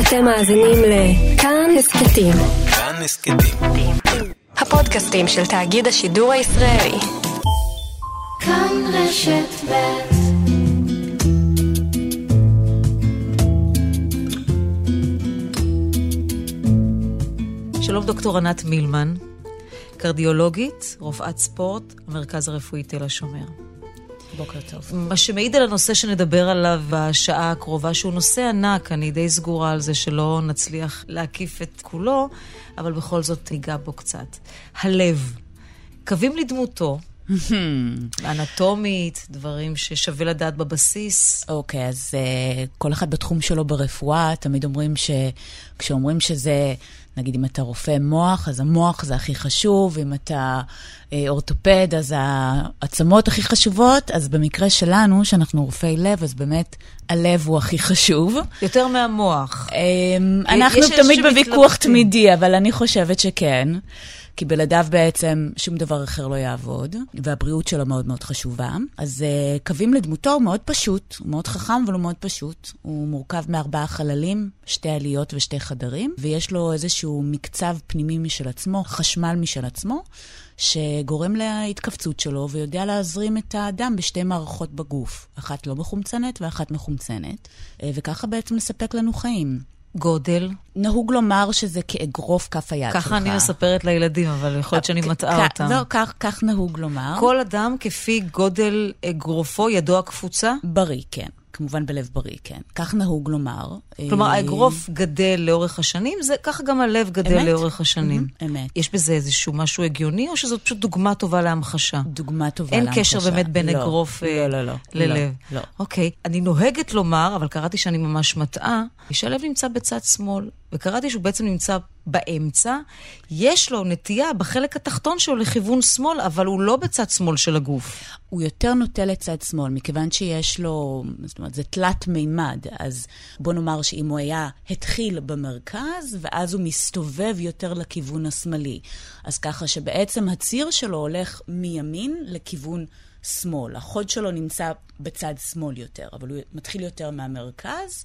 אתם מאזינים לכאן הסכתים. כאן הסכתים. הפודקאסטים של תאגיד השידור הישראלי. כאן רשת ב' שלום דוקטור ענת מילמן, קרדיולוגית, רופאת ספורט, המרכז הרפואי תל השומר. בוקר טוב. מה שמעיד על הנושא שנדבר עליו בשעה הקרובה, שהוא נושא ענק, אני די סגורה על זה שלא נצליח להקיף את כולו, אבל בכל זאת ניגע בו קצת. הלב, קווים לדמותו, אנטומית, דברים ששווה לדעת בבסיס. אוקיי, אז uh, כל אחד בתחום שלו ברפואה, תמיד אומרים שכשאומרים שזה, נגיד אם אתה רופא מוח, אז המוח זה הכי חשוב, אם אתה uh, אורתופד, אז העצמות הכי חשובות, אז במקרה שלנו, שאנחנו רופאי לב, אז באמת הלב הוא הכי חשוב. יותר מהמוח. Um, אנחנו יש תמיד בוויכוח. תמידי, אבל אני חושבת שכן. כי בלעדיו בעצם שום דבר אחר לא יעבוד, והבריאות שלו מאוד מאוד חשובה. אז uh, קווים לדמותו הוא מאוד פשוט, הוא מאוד חכם, אבל הוא מאוד פשוט. הוא מורכב מארבעה חללים, שתי עליות ושתי חדרים, ויש לו איזשהו מקצב פנימי משל עצמו, חשמל משל עצמו, שגורם להתכווצות שלו ויודע להזרים את הדם בשתי מערכות בגוף, אחת לא מחומצנת ואחת מחומצנת, אה, וככה בעצם לספק לנו חיים. גודל, נהוג לומר שזה כאגרוף כף היד שלך. ככה אני מספרת לילדים, אבל יכול להיות שאני מטעה אותם. לא, כך, כך נהוג לומר. כל אדם כפי גודל אגרופו, ידו הקפוצה? בריא, כן. כמובן בלב בריא, כן. כך נהוג לומר. כלומר, אה, האגרוף גדל לאורך השנים, זה ככה גם הלב גדל אמת? לאורך השנים. Mhm, אמת. יש בזה איזשהו משהו הגיוני, או שזאת פשוט דוגמה טובה להמחשה? דוגמה טובה אין להמחשה. קשר באמת בין לא, אגרוף לא, אה, לא, לא, ללב. לא, לא. אוקיי. אני נוהגת לומר, אבל קראתי שאני ממש מטעה, שהלב נמצא בצד שמאל, וקראתי שהוא בעצם נמצא באמצע. יש לו נטייה בחלק התחתון שלו לכיוון שמאל, אבל הוא לא בצד שמאל של הגוף. הוא יותר נוטה לצד שמאל, מכיוון שיש לו, זאת אומרת, זה תלת מימד. אז בוא נאמר שאם הוא היה, התחיל במרכז, ואז הוא מסתובב יותר לכיוון השמאלי. אז ככה שבעצם הציר שלו הולך מימין לכיוון שמאל. החוד שלו נמצא בצד שמאל יותר, אבל הוא מתחיל יותר מהמרכז.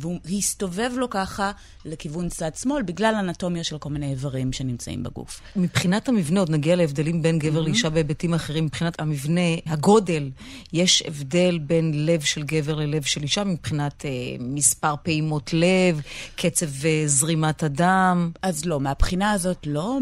והוא הסתובב לו ככה לכיוון צד שמאל, בגלל אנטומיה של כל מיני איברים שנמצאים בגוף. מבחינת המבנה, עוד נגיע להבדלים בין גבר לאישה בהיבטים אחרים. מבחינת המבנה, הגודל, יש הבדל בין לב של גבר ללב של אישה, מבחינת אה, מספר פעימות לב, קצב אה, זרימת הדם. אז לא, מהבחינה הזאת לא.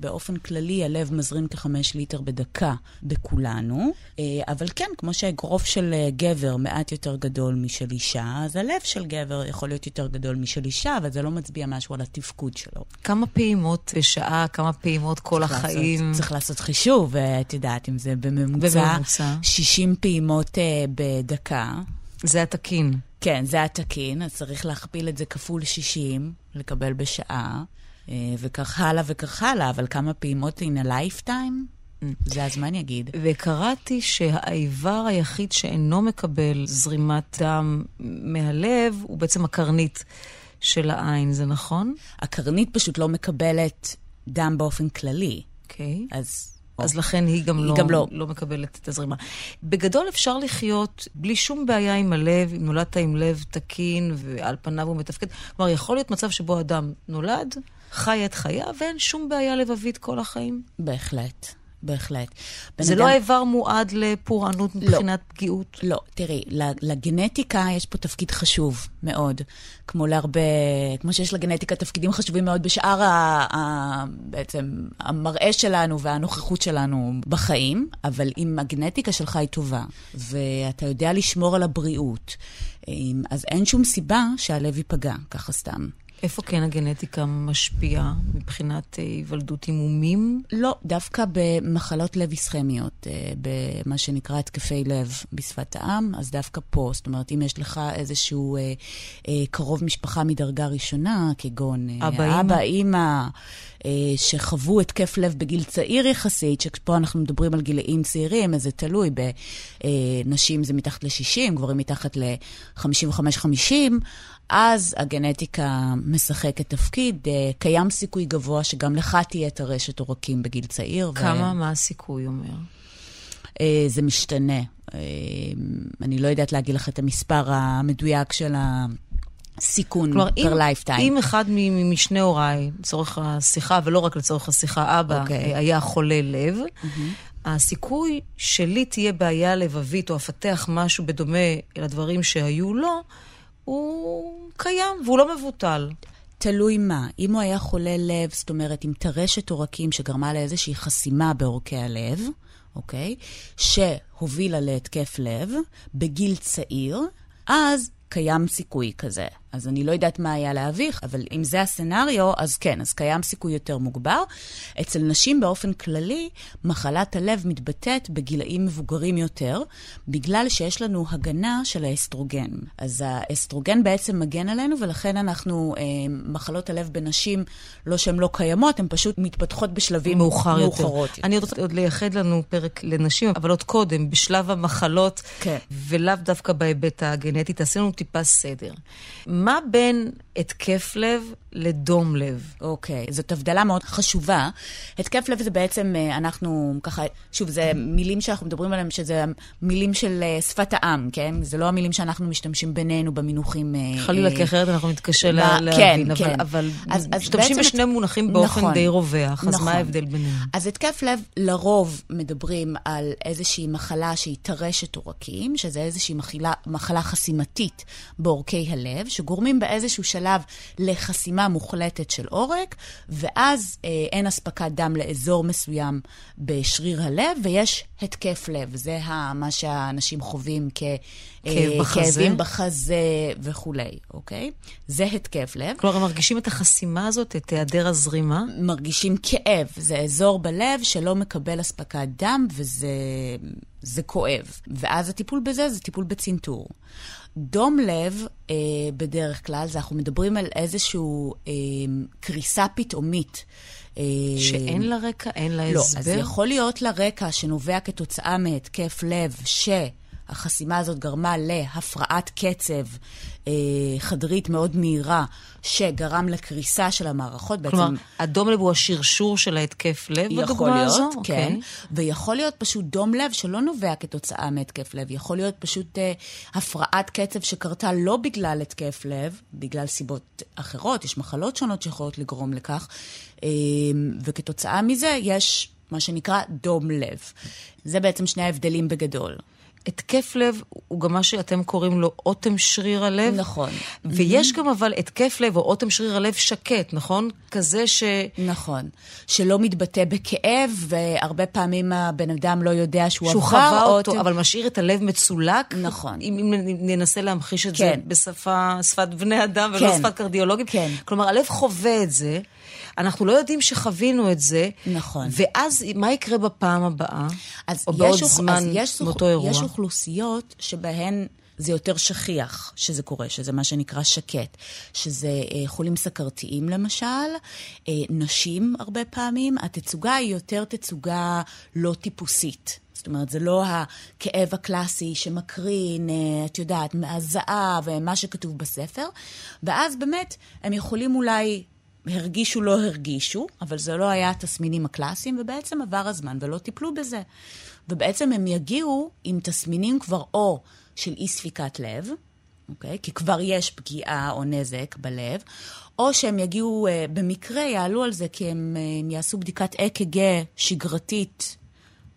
באופן כללי, הלב מזרים כחמש ליטר בדקה בכולנו, אה, אבל כן, כמו שהאגרוף של אה, גבר מעט יותר גדול משל אישה, אז הלב של גבר יכול להיות יותר גדול משל אישה, אבל זה לא מצביע משהו על התפקוד שלו. כמה פעימות בשעה, כמה פעימות כל צריך החיים. לעשות, צריך לעשות חישוב, את יודעת, אם זה בממוצע, בממוצע. 60 פעימות אה, בדקה. זה התקין. כן, זה התקין, אז צריך להכפיל את זה כפול 60, לקבל בשעה, אה, וכך הלאה וכך הלאה, אבל כמה פעימות in a lifetime? זה הזמן יגיד. וקראתי שהאיבר היחיד שאינו מקבל זרימת דם מהלב הוא בעצם הקרנית של העין, זה נכון? הקרנית פשוט לא מקבלת דם באופן כללי, אוקיי. אז... אז לכן היא גם, היא לא, גם לא. לא מקבלת את הזרימה. בגדול אפשר לחיות בלי שום בעיה עם הלב, אם נולדת עם לב תקין ועל פניו הוא מתפקד. כלומר, יכול להיות מצב שבו אדם נולד, חי את חייו, ואין שום בעיה לבבית כל החיים. בהחלט, בהחלט. זה אדם- לא האיבר מועד לפורענות מבחינת פגיעות. לא, תראי, לגנטיקה יש פה תפקיד חשוב מאוד, כמו להרבה, כמו שיש לגנטיקה תפקידים חשובים מאוד בשאר ה, ה, בעצם המראה שלנו והנוכחות שלנו בחיים, אבל אם הגנטיקה שלך היא טובה, ואתה יודע לשמור על הבריאות, אז אין שום סיבה שהלב ייפגע, ככה סתם. איפה כן הגנטיקה משפיעה מבחינת אה, היוולדות עם מומים? לא, דווקא במחלות לב איסכמיות, אה, במה שנקרא התקפי לב בשפת העם, אז דווקא פה, זאת אומרת, אם יש לך איזשהו אה, אה, קרוב משפחה מדרגה ראשונה, כגון אה, אבא. אבא, אימא, אה, שחוו התקף לב בגיל צעיר יחסית, שפה אנחנו מדברים על גילאים צעירים, אז זה תלוי, בנשים זה מתחת ל-60, גברים מתחת ל-55-50, אז הגנטיקה משחקת תפקיד. אה, קיים סיכוי גבוה שגם לך תהיה את הטרשת עורקים בגיל צעיר. כמה, מה הסיכוי אומר? אה, זה משתנה. אה, אני לא יודעת להגיד לך את המספר המדויק של, ה, סיכון כלומר, per lifetime. אם אחד משני הוריי, לצורך השיחה, ולא רק לצורך השיחה, אבא אוקיי. okay. היה חולה לב, הסיכוי שלי תהיה בעיה לבבית או אפתח משהו בדומה לדברים שהיו לו, הוא קיים והוא לא מבוטל. תלוי מה. אם הוא היה חולה לב, זאת אומרת, עם טרשת עורקים שגרמה לאיזושהי חסימה בעורקי הלב, אוקיי? שהובילה להתקף לב בגיל צעיר, אז קיים סיכוי כזה. אז אני לא יודעת מה היה להביך, אבל אם זה הסצנריו, אז כן, אז קיים סיכוי יותר מוגבר. אצל נשים באופן כללי, מחלת הלב מתבטאת בגילאים מבוגרים יותר, בגלל שיש לנו הגנה של האסטרוגן. אז האסטרוגן בעצם מגן עלינו, ולכן אנחנו, אה, מחלות הלב בנשים, לא שהן לא קיימות, הן פשוט מתפתחות בשלבים מאוחר יותר. מאוחרות יותר. אני רוצה עוד לייחד לנו פרק לנשים, אבל עוד קודם, בשלב המחלות, כן. ולאו דווקא בהיבט הגנטי, תעשי לנו טיפה סדר. מה בין התקף לב לדום לב? אוקיי, זאת הבדלה מאוד חשובה. התקף לב זה בעצם, אה, אנחנו ככה, שוב, זה מילים שאנחנו מדברים עליהם, שזה מילים של אה, שפת העם, כן? זה לא המילים שאנחנו משתמשים בינינו במינוחים... אה, חלילה, כי אחרת אנחנו נתקשה לה- כן, להבין, כן. אבל, אז- אבל אז משתמשים בעצם בשני את- מונחים באופן נכון, די רווח, אז נכון. מה ההבדל ביניהם? אז התקף לב, לרוב מדברים על איזושהי מחלה שהיא טרשת עורקים, שזה איזושהי מחלה, מחלה חסימתית בעורקי הלב, שגורמים באיזשהו שלב לחסימה מוחלטת של עורק, ואז אה, אין אספקת דם לאזור מסוים בשריר הלב, ויש התקף לב. זה ה, מה שהאנשים חווים כ... כאב אה, בחזה? כאבים בחזה וכולי, אוקיי? זה התקף לב. כלומר, הם מרגישים את החסימה הזאת, את היעדר הזרימה? מרגישים כאב. זה אזור בלב שלא מקבל אספקת דם, וזה זה כואב. ואז הטיפול בזה זה טיפול בצנתור. דום לב, אה, בדרך כלל, זה אנחנו מדברים על איזושהי אה, קריסה פתאומית. אה, שאין לה רקע, אין לה לא, הסבר? אז יכול להיות לה רקע שנובע כתוצאה מהתקף לב, שהחסימה הזאת גרמה להפרעת קצב אה, חדרית מאוד מהירה, שגרם לקריסה של המערכות. כלומר, בעצם, הדום לב הוא השרשור של ההתקף לב יכול בדוגמה להיות, הזו? כן. אוקיי. ויכול להיות פשוט דום לב שלא נובע כתוצאה מהתקף לב. יכול להיות פשוט אה, הפרעת קצב שקרתה לא בגלל התקף לב, בגלל סיבות אחרות, יש מחלות שונות שיכולות לגרום לכך, אה, וכתוצאה מזה יש מה שנקרא דום לב. זה בעצם שני ההבדלים בגדול. התקף לב הוא גם מה שאתם קוראים לו אוטם שריר הלב. נכון. ויש גם אבל התקף לב או אוטם שריר הלב שקט, נכון? כזה ש... נכון. שלא מתבטא בכאב, והרבה פעמים הבן אדם לא יודע שהוא, שהוא עבר חווה אותו, אוטם- אבל משאיר את הלב מצולק. נכון. אם, אם ננסה להמחיש את כן. זה בשפה, שפת בני אדם ולא כן. שפת קרדיולוגים. כן. כלומר, הלב חווה את זה, אנחנו לא יודעים שחווינו את זה. נכון. ואז מה יקרה בפעם הבאה? אז או בעוד יש, אוכ- זמן יש, מאותו אירוע? יש אוכלוסיות שבהן זה יותר שכיח שזה קורה, שזה מה שנקרא שקט. שזה אה, חולים סכרתיים למשל, אה, נשים הרבה פעמים, התצוגה היא יותר תצוגה לא טיפוסית. זאת אומרת, זה לא הכאב הקלאסי שמקרין, אה, את יודעת, מהזעה ומה שכתוב בספר, ואז באמת הם יכולים אולי הרגישו, לא הרגישו, אבל זה לא היה התסמינים הקלאסיים, ובעצם עבר הזמן ולא טיפלו בזה. ובעצם הם יגיעו עם תסמינים כבר או של אי ספיקת לב, אוקיי? כי כבר יש פגיעה או נזק בלב, או שהם יגיעו, אה, במקרה יעלו על זה כי הם, אה, הם יעשו בדיקת אק"ג שגרתית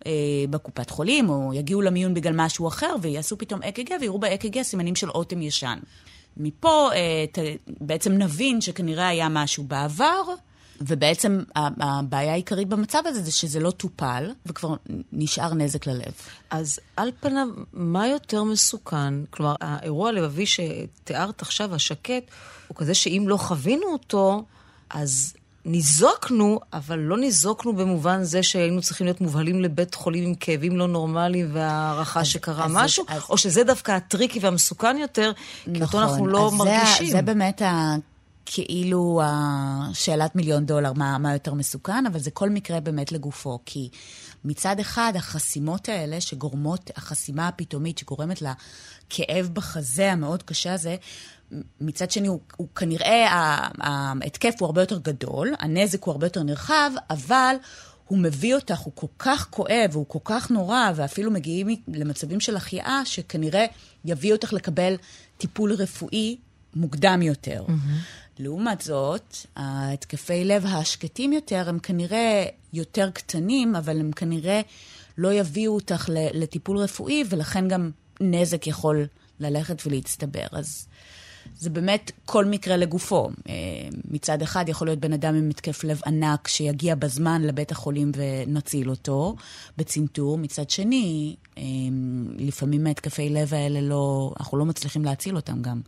אה, בקופת חולים, או יגיעו למיון בגלל משהו אחר, ויעשו פתאום אק"ג ויראו באק"ג סימנים של אוטם ישן. מפה אה, ת, בעצם נבין שכנראה היה משהו בעבר, ובעצם הבעיה העיקרית במצב הזה זה שזה לא טופל, וכבר נשאר נזק ללב. אז על פניו, מה יותר מסוכן? כלומר, האירוע הלבבי שתיארת עכשיו, השקט, הוא כזה שאם לא חווינו אותו, אז ניזוקנו, אבל לא ניזוקנו במובן זה שהיינו צריכים להיות מובהלים לבית חולים עם כאבים לא נורמליים והערכה שקרה אז- משהו, אז- או שזה דווקא הטריקי והמסוכן יותר, כי אותו אנחנו לא נכון. אז זה מרגישים. זה באמת ה... כאילו השאלת מיליון דולר, מה, מה יותר מסוכן, אבל זה כל מקרה באמת לגופו. כי מצד אחד, החסימות האלה שגורמות, החסימה הפתאומית שגורמת לכאב בחזה המאוד קשה הזה, מצד שני, הוא, הוא כנראה, ההתקף הוא הרבה יותר גדול, הנזק הוא הרבה יותר נרחב, אבל הוא מביא אותך, הוא כל כך כואב, והוא כל כך נורא, ואפילו מגיעים למצבים של החייאה, שכנראה יביא אותך לקבל טיפול רפואי מוקדם יותר. לעומת זאת, ההתקפי לב השקטים יותר הם כנראה יותר קטנים, אבל הם כנראה לא יביאו אותך לטיפול רפואי, ולכן גם נזק יכול ללכת ולהצטבר. אז זה באמת כל מקרה לגופו. אה, מצד אחד יכול להיות בן אדם עם התקף לב ענק שיגיע בזמן לבית החולים ונציל אותו בצנתור. מצד שני, לפעמים ההתקפי לב האלה לא, אנחנו לא מצליחים להציל אותם גם.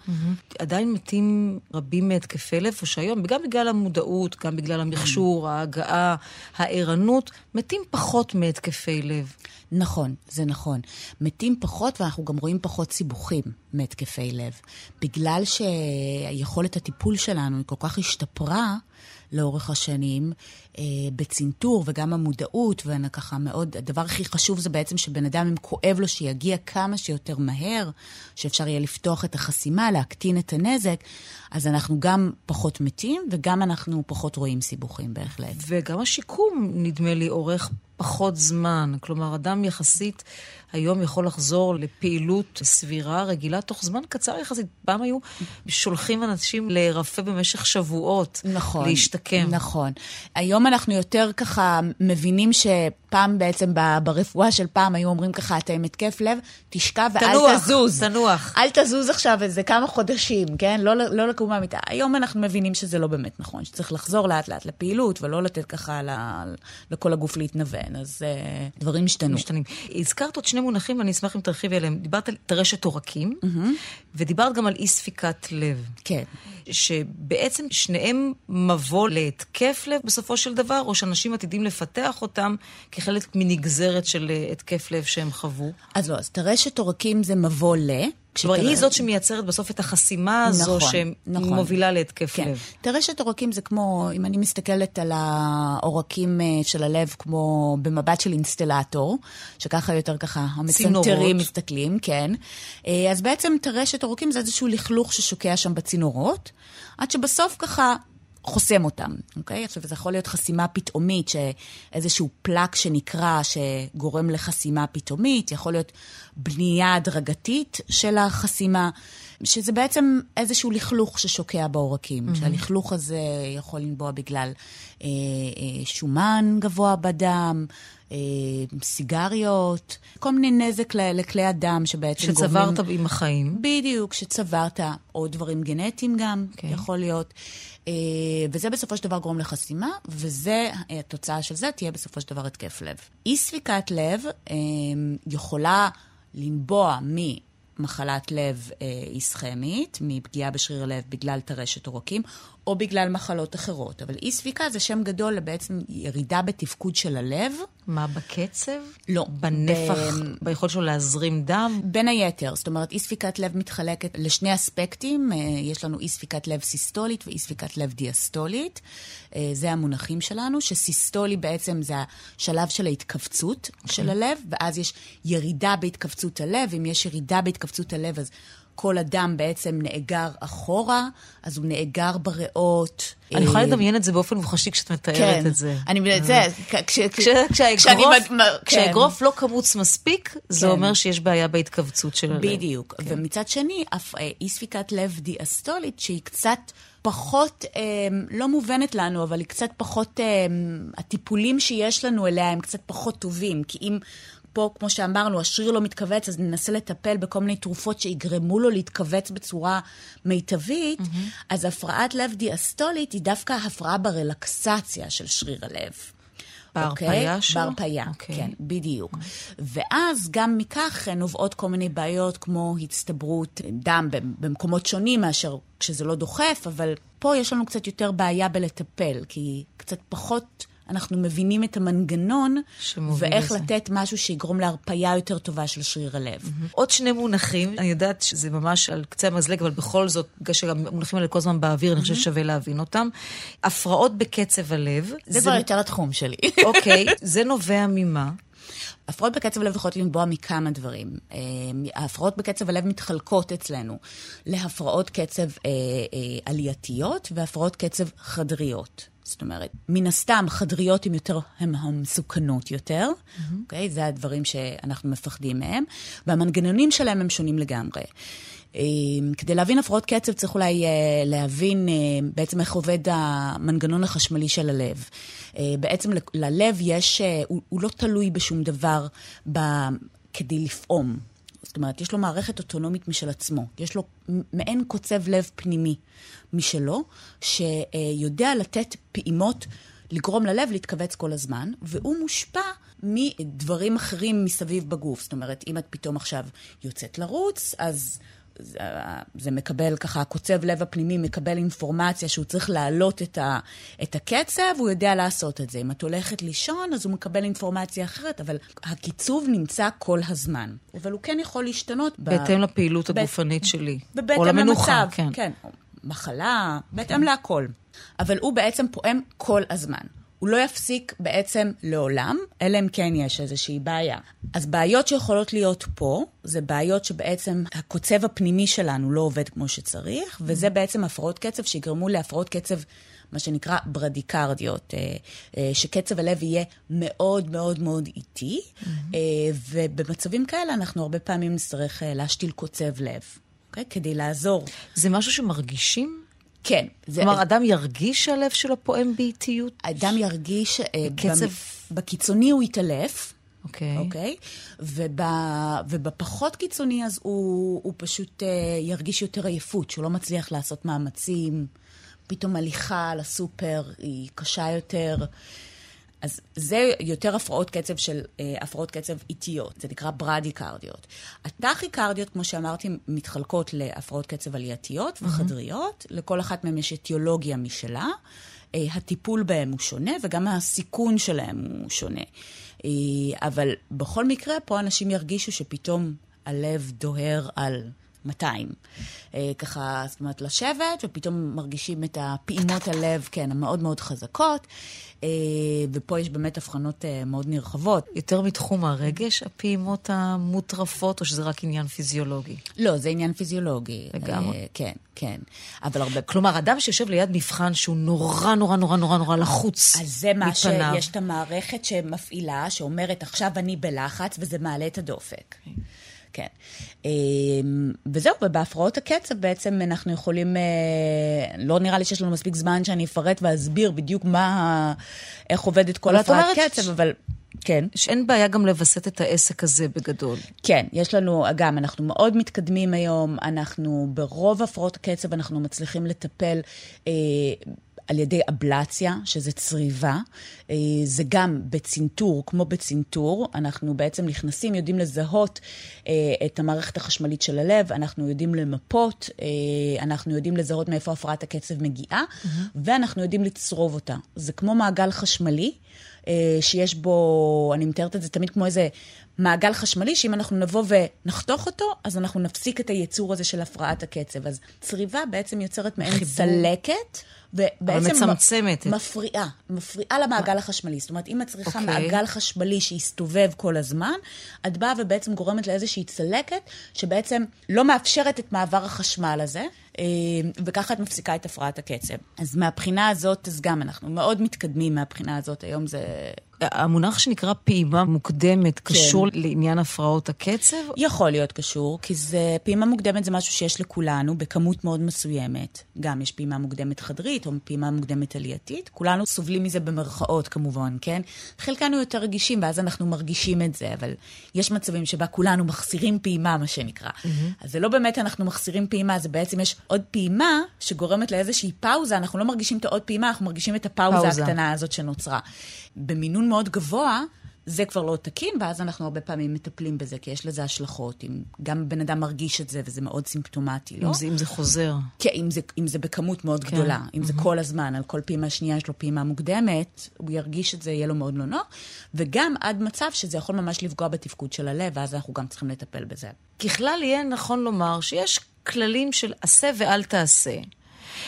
עדיין מתים רבים מהתקפי לב, או שהיום, גם בגלל המודעות, גם בגלל המכשור, ההגעה, הערנות, מתים פחות מהתקפי לב. נכון, זה נכון. מתים פחות ואנחנו גם רואים פחות סיבוכים מהתקפי לב. בגלל שיכולת הטיפול שלנו היא כל כך השתפרה לאורך השנים, אה, בצנתור וגם המודעות, וככה מאוד, הדבר הכי חשוב זה בעצם שבן אדם, אם כואב לו, שיגיע כמה שיותר מהר, שאפשר יהיה לפתוח את החסימה, להקטין את הנזק, אז אנחנו גם פחות מתים וגם אנחנו פחות רואים סיבוכים בהחלט. וגם השיקום, נדמה לי, אורך פחות זמן. כלומר, אדם יחסית היום יכול לחזור לפעילות סבירה, רגילה, תוך זמן קצר יחסית. פעם היו שולחים אנשים להירפא במשך שבועות, נכון. להשתקם. נכון. היום אנחנו יותר ככה מבינים שפעם בעצם ברפואה של פעם היו אומרים ככה, אתה עם התקף לב, תשכב ואל תנוח, תזוז. תנוח. אל תזוז עכשיו איזה כמה חודשים, כן? לא, לא לקום מהמיטה. היום אנחנו מבינים שזה לא באמת נכון, שצריך לחזור לאט לאט לפעילות, ולא לתת ככה ל, לכל הגוף להתנוון. אז uh, דברים השתנו. משתנים. הזכרת עוד שני מונחים, ואני אשמח אם תרחיבי עליהם. דיברת על טרשת עורקים, ודיברת גם על אי ספיקת לב. כן. שבעצם שניהם מבוא להתקף לב בסופו של דבר, או שאנשים עתידים לפתח אותם כחלק מנגזרת של אה, התקף לב שהם חוו. אז לא, אז טרשת עורקים זה מבוא ל... כלומר, היא זאת שמייצרת בסוף את החסימה הזו נכון, נכון. שמובילה להתקף כן. לב. טרשת עורקים זה כמו, אם אני מסתכלת על העורקים אה, של הלב כמו במבט של אינסטלטור, שככה יותר ככה. המצנתרים מסתכלים, כן. אה, אז בעצם טרשת עורקים זה איזשהו לכלוך ששוקע שם בצינורות, עד שבסוף ככה... חוסם אותם, אוקיי? עכשיו, זה יכול להיות חסימה פתאומית, שאיזשהו פלק שנקרע שגורם לחסימה פתאומית, יכול להיות בנייה הדרגתית של החסימה, שזה בעצם איזשהו לכלוך ששוקע בעורקים, mm-hmm. שהלכלוך הזה יכול לנבוע בגלל אה, אה, שומן גבוה בדם, אה, סיגריות, כל מיני נזק ל- לכלי הדם שבעצם גורמים... שצברת עם החיים. בדיוק, שצברת, או דברים גנטיים גם, okay. יכול להיות. אה, וזה בסופו של דבר גורם לחסימה, וזה, אה, התוצאה של זה תהיה בסופו של דבר התקף לב. אי ספיקת לב אה, יכולה לנבוע ממחלת לב איסכמית, מפגיעה בשריר הלב בגלל טרשת עורקים, או בגלל מחלות אחרות. אבל אי ספיקה זה שם גדול לבעצם ירידה בתפקוד של הלב. מה, בקצב? לא. בנפח, ב- ביכולת שלו להזרים דם? בין היתר, זאת אומרת, אי ספיקת לב מתחלקת לשני אספקטים, אה, יש לנו אי ספיקת לב סיסטולית ואי ספיקת לב דיאסטולית, אה, זה המונחים שלנו, שסיסטולי בעצם זה השלב של ההתכווצות okay. של הלב, ואז יש ירידה בהתכווצות הלב, אם יש ירידה בהתכווצות הלב, אז כל הדם בעצם נאגר אחורה, אז הוא נאגר בריאות. אני יכולה אה, לדמיין את זה באופן מוחשי כשאת מתארת כן, את זה. אני, זה, כשהאגרוף לא קמוץ מספיק, זה כן. אומר שיש בעיה בהתכווצות של הלב. בדיוק. כן. ומצד שני, אה, אי ספיקת לב דיאסטולית, שהיא קצת פחות, אה, לא מובנת לנו, אבל היא קצת פחות, אה, הטיפולים שיש לנו אליה הם קצת פחות טובים. כי אם פה, כמו שאמרנו, השריר לא מתכווץ, אז ננסה לטפל בכל מיני תרופות שיגרמו לו להתכווץ בצורה מיטבית, mm-hmm. אז הפרעת לב דיאסטולית היא דווקא הפרעה ברלקסציה של שריר הלב. בהרפאיה אוקיי? שלו? בהרפאיה, אוקיי. כן, בדיוק. ואז גם מכך נובעות כל מיני בעיות כמו הצטברות דם במקומות שונים מאשר כשזה לא דוחף, אבל פה יש לנו קצת יותר בעיה בלטפל, כי קצת פחות אנחנו מבינים את המנגנון, ואיך לזה. לתת משהו שיגרום להרפאיה יותר טובה של שריר הלב. עוד שני מונחים, אני יודעת שזה ממש על קצה המזלג, אבל בכל זאת, בגלל שהמונחים האלה כל הזמן באוויר, אני חושבת ששווה להבין אותם. הפרעות בקצב הלב. זה כבר יותר התחום שלי. אוקיי, זה נובע ממה? הפרעות בקצב הלב יכולות לנבוע מכמה דברים. אה, ההפרעות בקצב הלב מתחלקות אצלנו להפרעות קצב אה, אה, עלייתיות והפרעות קצב חדריות. זאת אומרת, מן הסתם חדריות הן יותר, הן המסוכנות יותר, אוקיי? זה הדברים שאנחנו מפחדים מהם, והמנגנונים שלהם הם שונים לגמרי. אה, כדי להבין הפרעות קצב צריך אולי אה, להבין אה, בעצם איך עובד המנגנון החשמלי של הלב. בעצם ללב יש, הוא, הוא לא תלוי בשום דבר ב, כדי לפעום. זאת אומרת, יש לו מערכת אוטונומית משל עצמו. יש לו מעין קוצב לב פנימי משלו, שיודע לתת פעימות, לגרום ללב להתכווץ כל הזמן, והוא מושפע מדברים אחרים מסביב בגוף. זאת אומרת, אם את פתאום עכשיו יוצאת לרוץ, אז... זה, מקבל ככה, הקוצב לב הפנימי מקבל אינפורמציה שהוא צריך להעלות את, ה, את הקצב, הוא יודע לעשות את זה. אם את הולכת לישון, אז הוא מקבל אינפורמציה אחרת, אבל הקיצוב נמצא כל הזמן. אבל הוא כן יכול להשתנות. בהתאם ב... לפעילות הגופנית ב... שלי. ובהתאם למצב, כן. כן. מחלה, בהתאם כן. להכל. אבל הוא בעצם פועם כל הזמן. הוא לא יפסיק בעצם לעולם, אלא אם כן יש איזושהי בעיה. אז בעיות שיכולות להיות פה, זה בעיות שבעצם הקוצב הפנימי שלנו לא עובד כמו שצריך, וזה בעצם הפרעות קצב שיגרמו להפרעות קצב, מה שנקרא ברדיקרדיות, אה, אה, שקצב הלב יהיה מאוד מאוד מאוד איטי, אה, ובמצבים כאלה אנחנו הרבה פעמים נצטרך להשתיל קוצב לב, אוקיי? כדי לעזור. זה משהו שמרגישים? כן. כלומר, זה... אדם ירגיש שהלב שלו פועם באיטיות? אדם ירגיש... אה, קצב... בקיצוני הוא יתעלף. אוקיי. Okay. אוקיי? Okay? וב, ובפחות קיצוני, אז הוא, הוא פשוט uh, ירגיש יותר עייפות, שהוא לא מצליח לעשות מאמצים. פתאום הליכה לסופר היא קשה יותר. אז זה יותר הפרעות קצב של אה, הפרעות קצב איטיות, זה נקרא ברדיקרדיות. הטכיקרדיות, כמו שאמרתי, מתחלקות להפרעות קצב עלייתיות וחדריות, mm-hmm. לכל אחת מהן יש אטיולוגיה משלה. אה, הטיפול בהם הוא שונה וגם הסיכון שלהם הוא שונה. אה, אבל בכל מקרה, פה אנשים ירגישו שפתאום הלב דוהר על 200. אה, ככה, זאת אומרת, לשבת, ופתאום מרגישים את הפעימות הלב, כן, המאוד מאוד חזקות. אה, ופה יש באמת הבחנות אה, מאוד נרחבות. יותר מתחום הרגש, הפעימות המוטרפות, או שזה רק עניין פיזיולוגי? לא, זה עניין פיזיולוגי. לגמרי. כן, כן. אבל הרבה... כלומר, אדם שיושב ליד מבחן שהוא נורא נורא נורא נורא נורא לחוץ אז זה מה מפניו. שיש את המערכת שמפעילה, שאומרת, עכשיו אני בלחץ, וזה מעלה את הדופק. Okay. כן. אמ, וזהו, ובהפרעות הקצב בעצם אנחנו יכולים, אה, לא נראה לי שיש לנו מספיק זמן שאני אפרט ואסביר בדיוק מה, איך עובדת כל הפרעת קצב, ש... אבל... כן. שאין בעיה גם לווסת את העסק הזה בגדול. כן, יש לנו, גם, אנחנו מאוד מתקדמים היום, אנחנו ברוב הפרעות הקצב, אנחנו מצליחים לטפל אה, על ידי אבלציה, שזה צריבה. אה, זה גם בצנתור, כמו בצנתור, אנחנו בעצם נכנסים, יודעים לזהות אה, את המערכת החשמלית של הלב, אנחנו יודעים למפות, אה, אנחנו יודעים לזהות מאיפה הפרעת הקצב מגיעה, mm-hmm. ואנחנו יודעים לצרוב אותה. זה כמו מעגל חשמלי. שיש בו, אני מתארת את זה תמיד כמו איזה מעגל חשמלי, שאם אנחנו נבוא ונחתוך אותו, אז אנחנו נפסיק את הייצור הזה של הפרעת הקצב. אז צריבה בעצם יוצרת מעין צלקת. ובעצם מצמצמת. מפריעה, מפריעה למעגל החשמלי. זאת אומרת, אם את צריכה okay. אוקיי. מעגל חשמלי שיסתובב כל הזמן, את באה ובעצם גורמת לאיזושהי צלקת, שבעצם לא מאפשרת את מעבר החשמל הזה, אה, וככה את מפסיקה את הפרעת הקצב. אז מהבחינה הזאת, אז גם אנחנו מאוד מתקדמים מהבחינה הזאת. היום זה המונח שנקרא פעימה מוקדמת כן. קשור לעניין הפרעות הקצב? יכול להיות קשור, כי זה, פעימה מוקדמת זה משהו שיש לכולנו בכמות מאוד מסוימת. גם יש פעימה מוקדמת חדרית או פעימה מוקדמת עלייתית. כולנו סובלים מזה במרכאות כמובן, כן? חלקנו יותר רגישים ואז אנחנו מרגישים את זה, אבל יש מצבים שבה כולנו מחסירים פעימה, מה שנקרא. Mm-hmm. אז זה לא באמת אנחנו מחסירים פעימה, זה בעצם יש עוד פעימה שגורמת לאיזושהי פאוזה, אנחנו לא מרגישים את העוד פעימה, אנחנו מרגישים את הפאוזה פאוזה. הקטנה הזאת שנוצרה. במינון מאוד גבוה, זה כבר לא תקין, ואז אנחנו הרבה פעמים מטפלים בזה, כי יש לזה השלכות. אם גם בן אדם מרגיש את זה, וזה מאוד סימפטומטי, לא? אם זה, אם זה חוזר. כן, אם זה, אם זה בכמות מאוד כן. גדולה. אם mm-hmm. זה כל הזמן, על כל פעימה שנייה יש לו פעימה מוקדמת, הוא ירגיש את זה, יהיה לו מאוד לא נוח. וגם עד מצב שזה יכול ממש לפגוע בתפקוד של הלב, ואז אנחנו גם צריכים לטפל בזה. ככלל, יהיה נכון לומר שיש כללים של עשה ואל תעשה.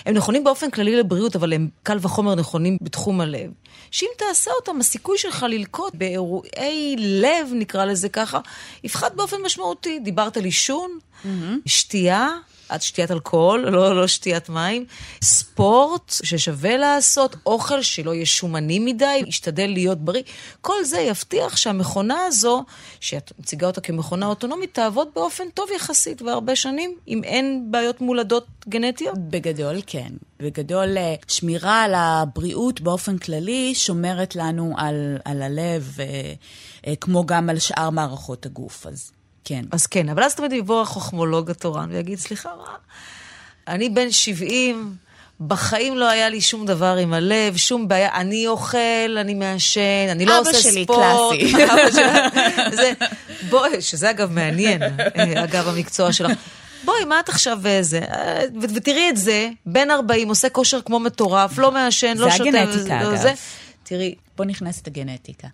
הם נכונים באופן כללי לבריאות, אבל הם קל וחומר נכונים בתחום הלב. שאם תעשה אותם, הסיכוי שלך ללקוט באירועי לב, נקרא לזה ככה, יפחת באופן משמעותי. דיברת על עישון, mm-hmm. שתייה. עד שתיית אלכוהול, לא, לא שתיית מים. ספורט ששווה לעשות, אוכל שלא יהיה שומני מדי, ישתדל להיות בריא. כל זה יבטיח שהמכונה הזו, שאת מציגה אותה כמכונה אוטונומית, תעבוד באופן טוב יחסית והרבה שנים, אם אין בעיות מולדות גנטיות. בגדול, כן. בגדול, אה, שמירה על הבריאות באופן כללי שומרת לנו על, על הלב, אה, אה, כמו גם על שאר מערכות הגוף. אז כן. אז כן, אבל אז תמיד יבוא החוכמולוג התורן ויגיד, סליחה, מה? אני בן 70, בחיים לא היה לי שום דבר עם הלב, שום בעיה. אני אוכל, אני מעשן, אני לא עושה שלי ספורט. קלאסי. אבא שלי, זה, בואי, שזה אגב מעניין, אה, אגב המקצוע שלך. בואי, מה את עכשיו זה? אה, ו- ותראי את זה, בן 40, עושה כושר כמו מטורף, לא מעשן, לא זה שותה. הגנטיקה, לא אגב. זה. תראי, פה נכנסת הגנטיקה.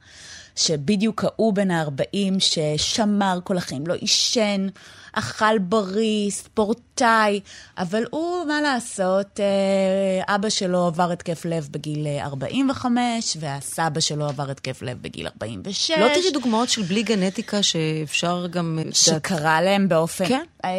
שבדיוק ההוא בן ה-40 ששמר כל החיים, לא עישן, אכל בריא, ספורטאי, אבל הוא, מה לעשות, אה, אבא שלו עבר התקף לב בגיל אה, 45, והסבא שלו עבר התקף לב בגיל 46. לא תראי דוגמאות של בלי גנטיקה שאפשר גם... שקרה להם באופן כן. אה,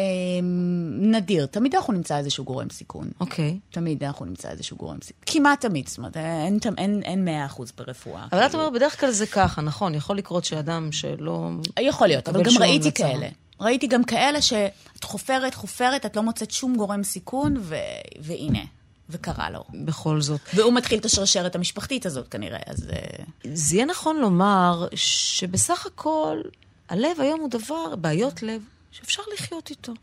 נדיר. תמיד אנחנו נמצא איזשהו גורם סיכון. אוקיי. תמיד אנחנו נמצא איזשהו גורם סיכון. כמעט תמיד, זאת אומרת, אין, אין, אין 100% ברפואה. אבל את כאילו. אומרת, בדרך כלל זה ככה, נכון? יכול לקרות שאדם שלא... יכול להיות, אבל גם ראיתי לצרה. כאלה. ראיתי גם כאלה שאת חופרת, חופרת, את לא מוצאת שום גורם סיכון, ו... והנה, וקרה לו. בכל זאת. והוא מתחיל את השרשרת המשפחתית הזאת כנראה, אז... אה, זה יהיה נכון לומר שבסך הכל, הלב היום הוא דבר, בעיות לב, שאפשר לחיות איתו.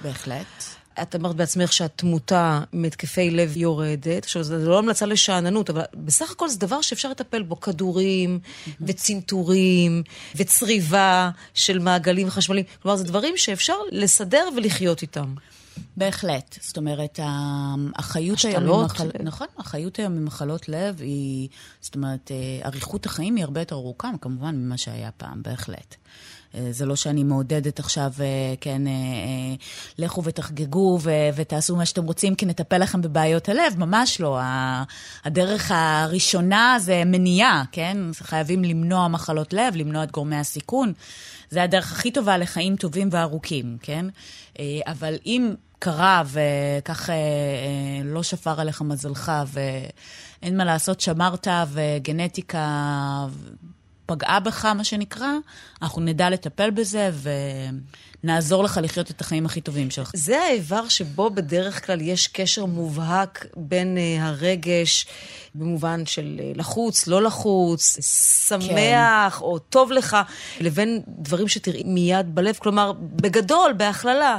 בהחלט. את אמרת בעצמך שהתמותה מהתקפי לב יורדת. עכשיו, זו לא המלצה לשאננות, אבל בסך הכל זה דבר שאפשר לטפל בו. כדורים, וצנתורים, וצריבה של מעגלים חשמליים. כלומר, זה דברים שאפשר לסדר ולחיות איתם. בהחלט. זאת אומרת, החיות היום השתלות. נכון, החיות היום ממחלות לב היא... זאת אומרת, אה, אריכות החיים היא הרבה יותר ארוכה, כמובן, ממה שהיה פעם, בהחלט. אה, זה לא שאני מעודדת עכשיו, אה, כן, אה, לכו ותחגגו ו- ותעשו מה שאתם רוצים, כי נטפל לכם בבעיות הלב, ממש לא. הדרך הראשונה זה מניעה, כן? חייבים למנוע מחלות לב, למנוע את גורמי הסיכון. זה הדרך הכי טובה לחיים טובים וארוכים, כן? אבל אם קרה וכך לא שפר עליך מזלך ואין מה לעשות, שמרת וגנטיקה פגעה בך, מה שנקרא, אנחנו נדע לטפל בזה ונעזור לך לחיות את החיים הכי טובים שלך. זה האיבר שבו בדרך כלל יש קשר מובהק בין uh, הרגש, במובן של uh, לחוץ, לא לחוץ, שמח או טוב לך, לבין דברים שתראי מיד בלב. כלומר, בגדול, בהכללה,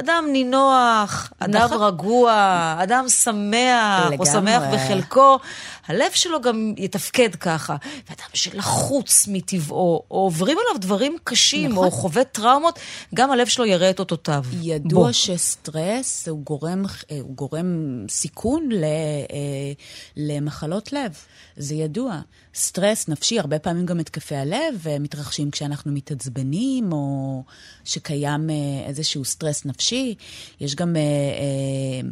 אדם נינוח, אדם נכון. רגוע, אדם שמח, או לגמרי. שמח בחלקו, הלב שלו גם יתפקד ככה. ואדם שלחוץ מטבעו, או עוברים עליו דברים קשים, נכון. או חווה טראומות, גם הלב שלו יראה את אותותיו. ידוע בוא. שסטרס הוא גורם, אה, הוא גורם סיכון ל, אה, למחלות לב. זה ידוע. סטרס נפשי, הרבה פעמים גם התקפי הלב מתרחשים כשאנחנו מתעצבנים, או שקיים אה, איזשהו סטרס נפשי. יש גם אה, אה,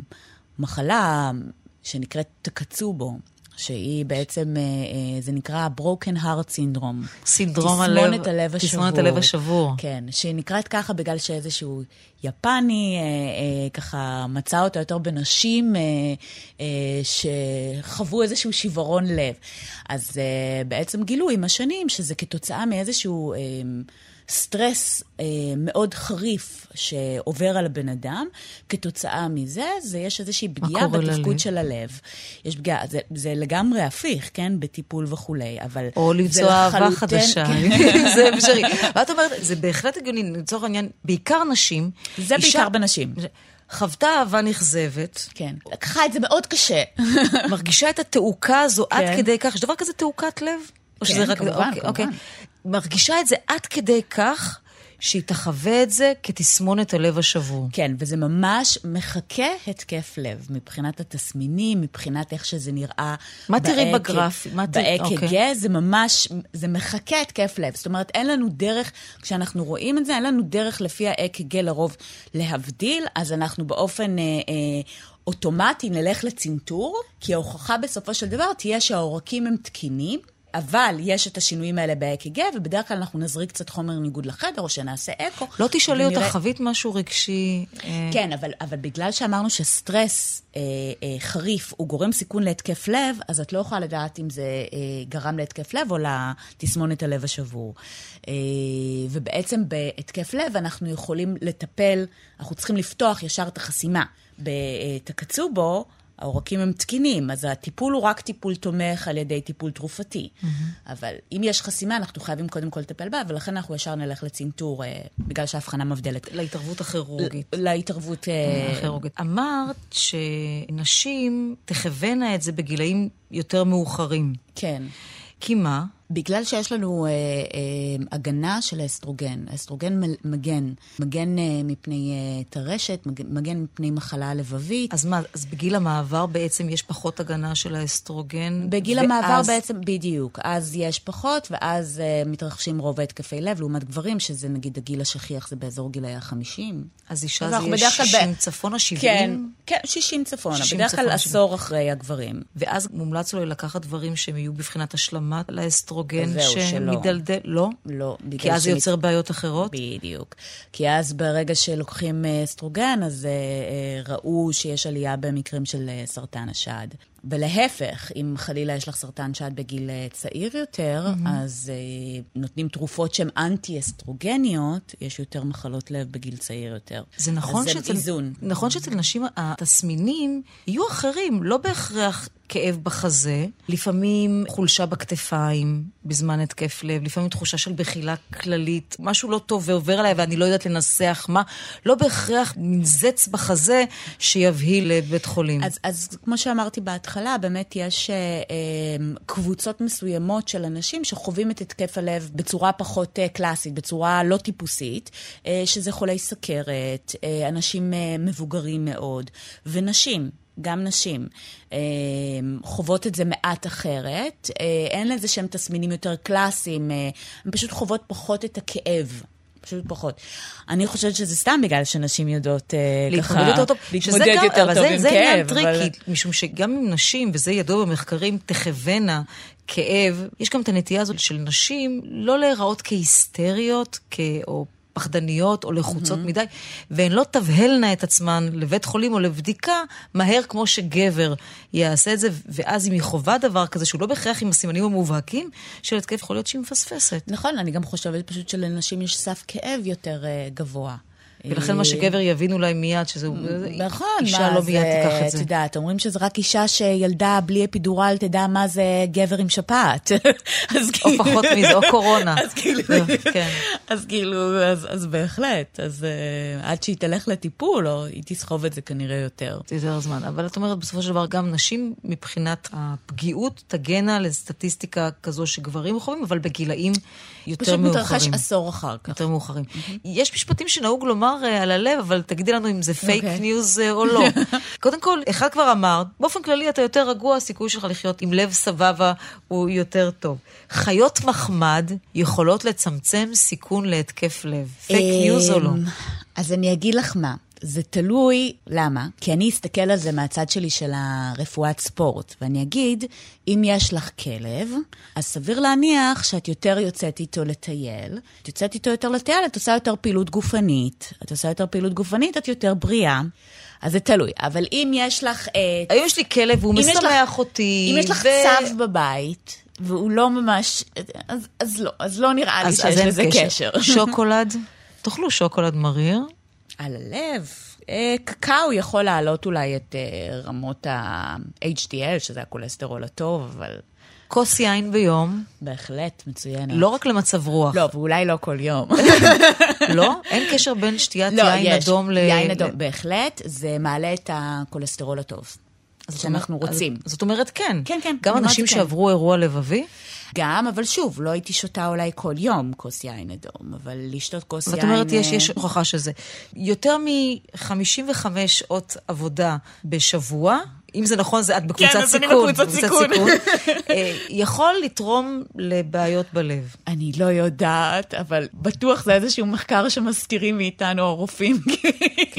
מחלה שנקראת טקצובו. שהיא בעצם, אה, אה, זה נקרא broken heart syndrome. סינדרום הלב, תסמונת הלב השבור. תסמונת הלב השבור. כן, שהיא נקראת ככה בגלל שאיזשהו יפני, אה, ככה מצא אותה יותר בנשים שחוו איזשהו שיוורון לב. אז בעצם גילו עם השנים שזה כתוצאה מאיזשהו... סטרס אה, מאוד חריף שעובר על הבן אדם, כתוצאה מזה, זה יש איזושהי פגיעה בתפקוד ללב? של הלב. יש פגיעה, זה, זה לגמרי הפיך, כן? בטיפול וכולי, אבל... או למצוא אהבה חדשה, כן. זה אפשרי. ואת אומרת, זה בהחלט הגיוני, לצורך העניין, בעיקר נשים. זה אישה בעיקר בנשים. חוותה אהבה נכזבת, כן. לקחה את זה מאוד קשה. מרגישה את התעוקה הזו עד כן. כדי כך, יש דבר כזה תעוקת לב? או כן, שזה רק- כמובן, אוקיי, כמובן. אוקיי. מרגישה את זה עד כדי כך שהיא תחווה את זה כתסמונת הלב השבור. כן, וזה ממש מחכה התקף לב, מבחינת התסמינים, מבחינת איך שזה נראה. מה תראי. בגרף? ב-EKG אוקיי. זה ממש, זה מחכה התקף לב. זאת אומרת, אין לנו דרך, כשאנחנו רואים את זה, אין לנו דרך לפי ה-EKG לרוב להבדיל, אז אנחנו באופן... אה, אה, אוטומטי נלך לצנתור, כי ההוכחה בסופו של דבר תהיה שהעורקים הם תקינים, אבל יש את השינויים האלה ב-EKG, ובדרך כלל אנחנו נזריק קצת חומר ניגוד לחדר, או שנעשה אקו. לא תשאלי ונראה- אותך, חווית משהו רגשי? אה, כן, אבל, אבל בגלל שאמרנו שסטרס אה, אה, חריף הוא גורם סיכון להתקף לב, אז את לא יכולה לדעת אם זה אה, גרם להתקף לב או לתסמונת הלב השבור. אה, ובעצם בהתקף לב אנחנו יכולים לטפל, אנחנו צריכים לפתוח ישר את החסימה. בתקצו בו, העורקים הם תקינים, אז הטיפול הוא רק טיפול תומך על ידי טיפול תרופתי. אבל אם יש חסימה, אנחנו חייבים קודם כל לטפל בה, ולכן אנחנו ישר נלך לצנתור, אה, בגלל שההבחנה מבדלת. להתערבות הכירורגית. להתערבות... אה, הכירורגית. אמרת שנשים תכוונה את זה בגילאים יותר מאוחרים. כן. כי מה? בגלל שיש לנו אה, אה, הגנה של האסטרוגן, האסטרוגן מגן, מגן אה, מפני אה, טרשת, מגן, מגן מפני מחלה לבבית. אז מה, אז בגיל המעבר בעצם יש פחות הגנה של האסטרוגן? בגיל ואז- המעבר בעצם, בדיוק, אז יש פחות, ואז uh, מתרחשים רוב התקפי לב, לעומת גברים, שזה נגיד הגיל השכיח זה באזור גילאי ה-50. אז אישה אז זה יהיה בדרך כלל ב- 60 צפונה, 70? כן, כן, 60 צפונה, 60 בדרך כלל עשור אחרי הגברים. ואז מומלץ לו לקחת דברים שהם יהיו בבחינת השלמה לאסטרוגן שלא. שמדלדל? לא? לא, כי אז זה שמת- יוצר בעיות אחרות? בדיוק. כי אז ברגע שלוקחים אה, אסטרוגן, אז אה, אה, ראו שיש עלייה במקרים של סרטן השד. ולהפך, אם חלילה יש לך סרטן שד בגיל אה, צעיר יותר, mm-hmm. אז אה, נותנים תרופות שהן אנטי-אסטרוגניות, יש יותר מחלות לב בגיל צעיר יותר. זה נכון שאצל, זה איזון. נכון שאצל נשים התסמינים יהיו אחרים, לא בהכרח כאב בחזה, לפעמים חולשה בכתפיים בזמן התקף לב, לפעמים תחושה של בחילה כללית, משהו לא טוב ועובר עליי ואני לא יודעת לנסח מה, לא בהכרח מין זץ בחזה שיבהיל לבית חולים. אז, אז כמו שאמרתי בהתחלה, באמת יש אה, אה, קבוצות מסוימות של אנשים שחווים את התקף הלב בצורה פחות אה, קלאסית, בצורה לא טיפוסית, שזה חולי סכרת, אנשים מבוגרים מאוד, ונשים. גם נשים חוות את זה מעט אחרת, אין לזה שהם תסמינים יותר קלאסיים, הן פשוט חוות פחות את הכאב. פשוט פחות. אני חושבת שזה סתם בגלל שנשים יודעות אה, להתמודד ככה... יותר טוב. להתמודד יותר אבל טוב זה, עם זה עניין כאב. אבל- tricky, משום שגם עם נשים, וזה ידוע במחקרים, תחוונה כאב, יש גם את הנטייה הזאת של נשים לא להיראות כהיסטריות, כ... או פחדניות או לחוצות mm-hmm. מדי, והן לא תבהלנה את עצמן לבית חולים או לבדיקה מהר כמו שגבר יעשה את זה, ואז אם היא חווה דבר כזה שהוא לא בהכרח עם הסימנים המובהקים של התקף, יכול להיות שהיא מפספסת. נכון, אני גם חושבת פשוט שלנשים יש סף כאב יותר uh, גבוה. ולכן מה שגבר יבין אולי מיד, שזה... נכון, אישה לא מיד תיקח את זה. את יודעת, אומרים שזה רק אישה שילדה בלי אפידורל תדע מה זה גבר עם שפעת. אז או פחות מזה, או קורונה. אז כאילו, כן. אז כאילו, אז, אז בהחלט, אז uh, עד שהיא תלך לטיפול, או היא תסחוב את זה כנראה יותר. זה יותר זמן. אבל את אומרת, בסופו של דבר, גם נשים מבחינת הפגיעות תגנה לסטטיסטיקה כזו שגברים חווים, אבל בגילאים יותר פשוט מאוחרים. מתרחש עשור אחר כך. יותר מאוחרים. יש משפטים שנהוג לומר אה, על הלב, אבל תגידי לנו אם זה פייק אוקיי. ניוז או לא. קודם כל, אחד כבר אמר, באופן כללי אתה יותר רגוע, הסיכוי שלך לחיות עם לב סבבה הוא יותר טוב. חיות מחמד יכולות לצמצם סיכון להתקף לב. פייק ניוז או לא? אמ, אז אני אגיד לך מה. זה תלוי, למה? כי אני אסתכל על זה מהצד שלי של הרפואת ספורט, ואני אגיד, אם יש לך כלב, אז סביר להניח שאת יותר יוצאת איתו לטייל. את יוצאת איתו יותר לטייל, את עושה יותר פעילות גופנית. את עושה יותר פעילות גופנית, את יותר בריאה. אז זה תלוי. אבל אם יש לך... אה, היום יש לי כלב והוא אם משמח לך- אותי. אם יש לך ו- צב בבית, והוא לא ממש... אז, אז לא, אז לא נראה לי אז, שיש אז אין לזה קשר. קשר. שוקולד? תאכלו שוקולד מריר. על הלב. אה, קקאו יכול להעלות אולי את אה, רמות ה-HDL, שזה הכולסטרול הטוב, אבל כוס יין ביום, בהחלט מצוינת. לא רק למצב רוח. לא, ואולי לא כל יום. לא? אין קשר בין שתיית לא, יין יש. אדום ל... יין ל- אדום, בהחלט, זה מעלה את הכולסטרול הטוב. שאנחנו רוצים. זאת אומרת, כן. כן, כן, גם אנשים כן. שעברו אירוע לבבי, גם, אבל שוב, לא הייתי שותה אולי כל יום כוס יין אדום, אבל לשתות כוס יין... ואת אומרת, יש, יש הוכחה שזה. יותר מ-55 שעות עבודה בשבוע, אם זה נכון, זה את בקבוצת אז אני סיכון. בקבוצת סיכון. אה, יכול לתרום לבעיות בלב. אני לא יודעת, אבל בטוח זה איזשהו מחקר שמסתירים מאיתנו הרופאים.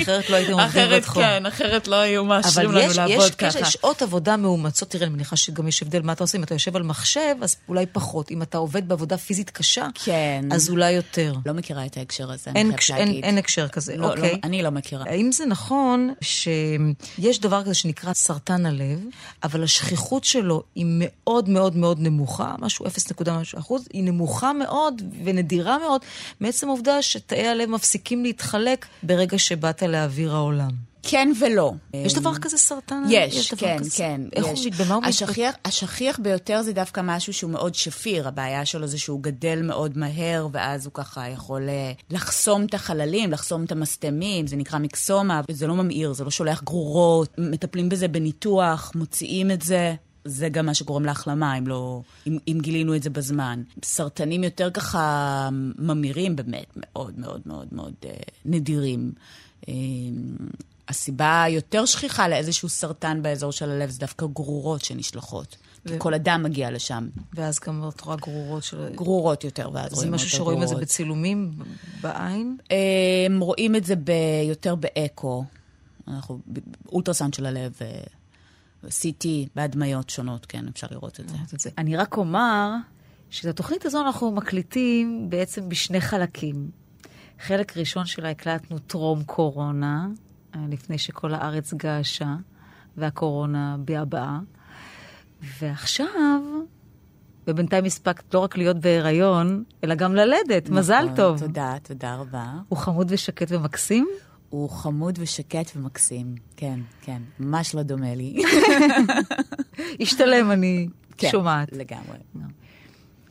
אחרת לא הייתם עובדים אחרת בתחום. כן, אחרת לא היו מאשרים אבל לנו יש, לעבוד יש, ככה. יש שעות עבודה מאומצות, תראה, אני מניחה שגם יש הבדל מה אתה עושה, אם אתה יושב על מחשב, אז אולי פחות. אם אתה עובד בעבודה פיזית קשה, כן. אז אולי יותר. לא מכירה את ההקשר הזה, אני חייבת להגיד. אין, אין הקשר כזה, לא, אוקיי. לא, אני לא מכירה. האם זה נכון שיש דבר כזה שנקרא סרטן הלב, אבל השכיחות שלו היא מאוד מאוד מאוד נמוכה, משהו 0 משהו אחוז, היא נמוכה מאוד ונדירה מאוד, מעצם העובדה שתאי הלב מפסיקים להתחלק ברגע שבאת לאוויר העולם. כן ולא. יש דבר כזה סרטן? יש, דבר כן, כזה? כן. איך הוא, יש. מת- במה הוא מתבטא? השכיח, השכיח ביותר זה דווקא משהו שהוא מאוד שפיר. הבעיה שלו זה שהוא גדל מאוד מהר, ואז הוא ככה יכול אה, לחסום את החללים, לחסום את המסתמים, זה נקרא מיקסומה, זה לא ממאיר, זה לא שולח גרורות, מטפלים בזה בניתוח, מוציאים את זה. זה גם מה שגורם להחלמה, אם, לא, אם, אם גילינו את זה בזמן. סרטנים יותר ככה ממירים, באמת, מאוד מאוד מאוד מאוד אה, נדירים. אה, הסיבה היותר שכיחה לאיזשהו סרטן באזור של הלב זה דווקא גרורות שנשלחות. כי כל אדם מגיע לשם. ואז גם את רואה גרורות של... גרורות יותר, ואז זה רואים משהו יותר שרואים את זה גרורות. בצילומים בעין? הם רואים את זה ב- יותר באקו. אנחנו, אולטרסאונד של הלב, אה, CT, בהדמיות שונות, כן, אפשר לראות את זה. את זה. אני רק אומר שאת התוכנית הזו אנחנו מקליטים בעצם בשני חלקים. חלק ראשון שלה הקלטנו טרום קורונה, לפני שכל הארץ געשה, והקורונה ביעבעה. ועכשיו, ובינתיים הספקת לא רק להיות בהיריון, אלא גם ללדת. מזל נכון, טוב. תודה, תודה רבה. הוא חמוד ושקט ומקסים? הוא חמוד ושקט ומקסים. כן, כן, ממש לא דומה לי. השתלם, אני כן, שומעת. לגמרי.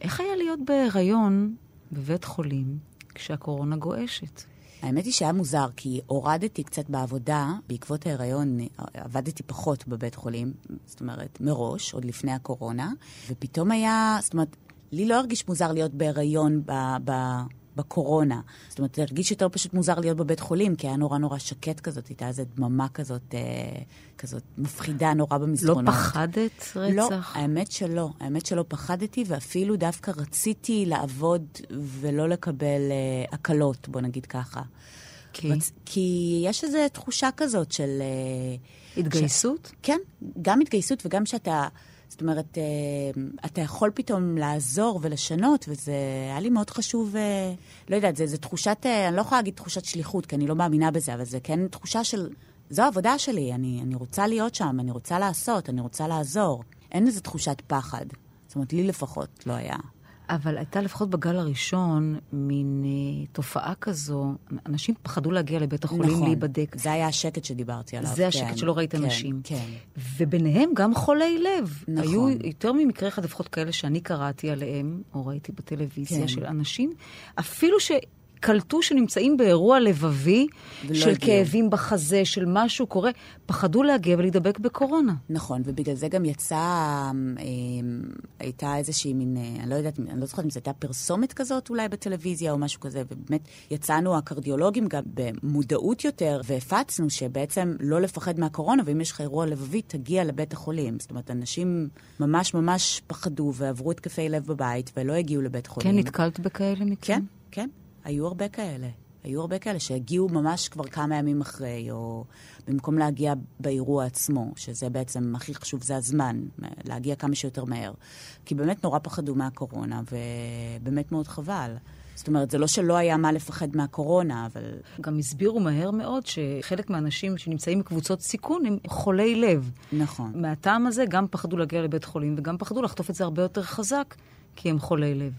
איך היה להיות בהיריון בבית חולים כשהקורונה גועשת? האמת היא שהיה מוזר, כי הורדתי קצת בעבודה, בעקבות ההיריון עבדתי פחות בבית חולים, זאת אומרת, מראש, עוד לפני הקורונה, ופתאום היה, זאת אומרת, לי לא הרגיש מוזר להיות בהיריון ב, ב, בקורונה. זאת אומרת, הרגיש יותר פשוט מוזר להיות בבית חולים, כי היה נורא נורא שקט כזאת, הייתה איזו דממה כזאת, אה, כזאת מפחידה נורא לא במסדרונות. פחדת לא, רצח? האמת שלא. האמת שלא פחדתי, ואפילו דווקא רציתי לעבוד ולא לקבל אה, הקלות, בוא נגיד ככה. כי? רצ... כי יש איזו תחושה כזאת של... אה, התגייסות? ש... כן, גם התגייסות וגם שאתה... זאת אומרת, אה, אתה יכול פתאום לעזור ולשנות, וזה היה לי מאוד חשוב, אה, לא יודעת, זה, זה תחושת, אה, אני לא יכולה להגיד תחושת שליחות, כי אני לא מאמינה בזה, אבל זה כן תחושה של, זו העבודה שלי, אני, אני רוצה להיות שם, אני רוצה לעשות, אני רוצה לעזור. אין איזו תחושת פחד. זאת אומרת, לי לפחות לא היה. אבל הייתה לפחות בגל הראשון מין אה, תופעה כזו, אנשים פחדו להגיע לבית החולים נכון. להיבדק. זה היה השקט שדיברתי עליו. זה השקט כן, שלא ראית כן, אנשים. כן. וביניהם גם חולי לב. נכון. היו יותר ממקרה אחד, לפחות כאלה שאני קראתי עליהם, או ראיתי בטלוויזיה, כן. של אנשים, אפילו שקלטו שנמצאים באירוע לבבי, של הגיעו. כאבים בחזה, של משהו קורה, פחדו להגיע ולהידבק בקורונה. נכון, ובגלל זה גם יצא, אה, הייתה איזושהי מין, אה, אני לא יודעת, אני לא זוכרת אם זו הייתה פרסומת כזאת אולי בטלוויזיה או משהו כזה, ובאמת יצאנו הקרדיולוגים גם במודעות יותר, והפצנו שבעצם לא לפחד מהקורונה, ואם יש לך אירוע לבבי, תגיע לבית החולים. זאת אומרת, אנשים ממש ממש פחדו ועברו התקפי לב בבית ולא הגיעו לבית חולים. כן, נתקלת בכאלה מקרים? כן, כן, היו הרבה כאלה. היו הרבה כאלה שהגיעו ממש כבר כמה ימים אחרי, או במקום להגיע באירוע עצמו, שזה בעצם הכי חשוב, זה הזמן, להגיע כמה שיותר מהר. כי באמת נורא פחדו מהקורונה, ובאמת מאוד חבל. זאת אומרת, זה לא שלא היה מה לפחד מהקורונה, אבל... גם הסבירו מהר מאוד שחלק מהאנשים שנמצאים בקבוצות סיכון הם חולי לב. נכון. מהטעם הזה גם פחדו להגיע לבית חולים וגם פחדו לחטוף את זה הרבה יותר חזק, כי הם חולי לב.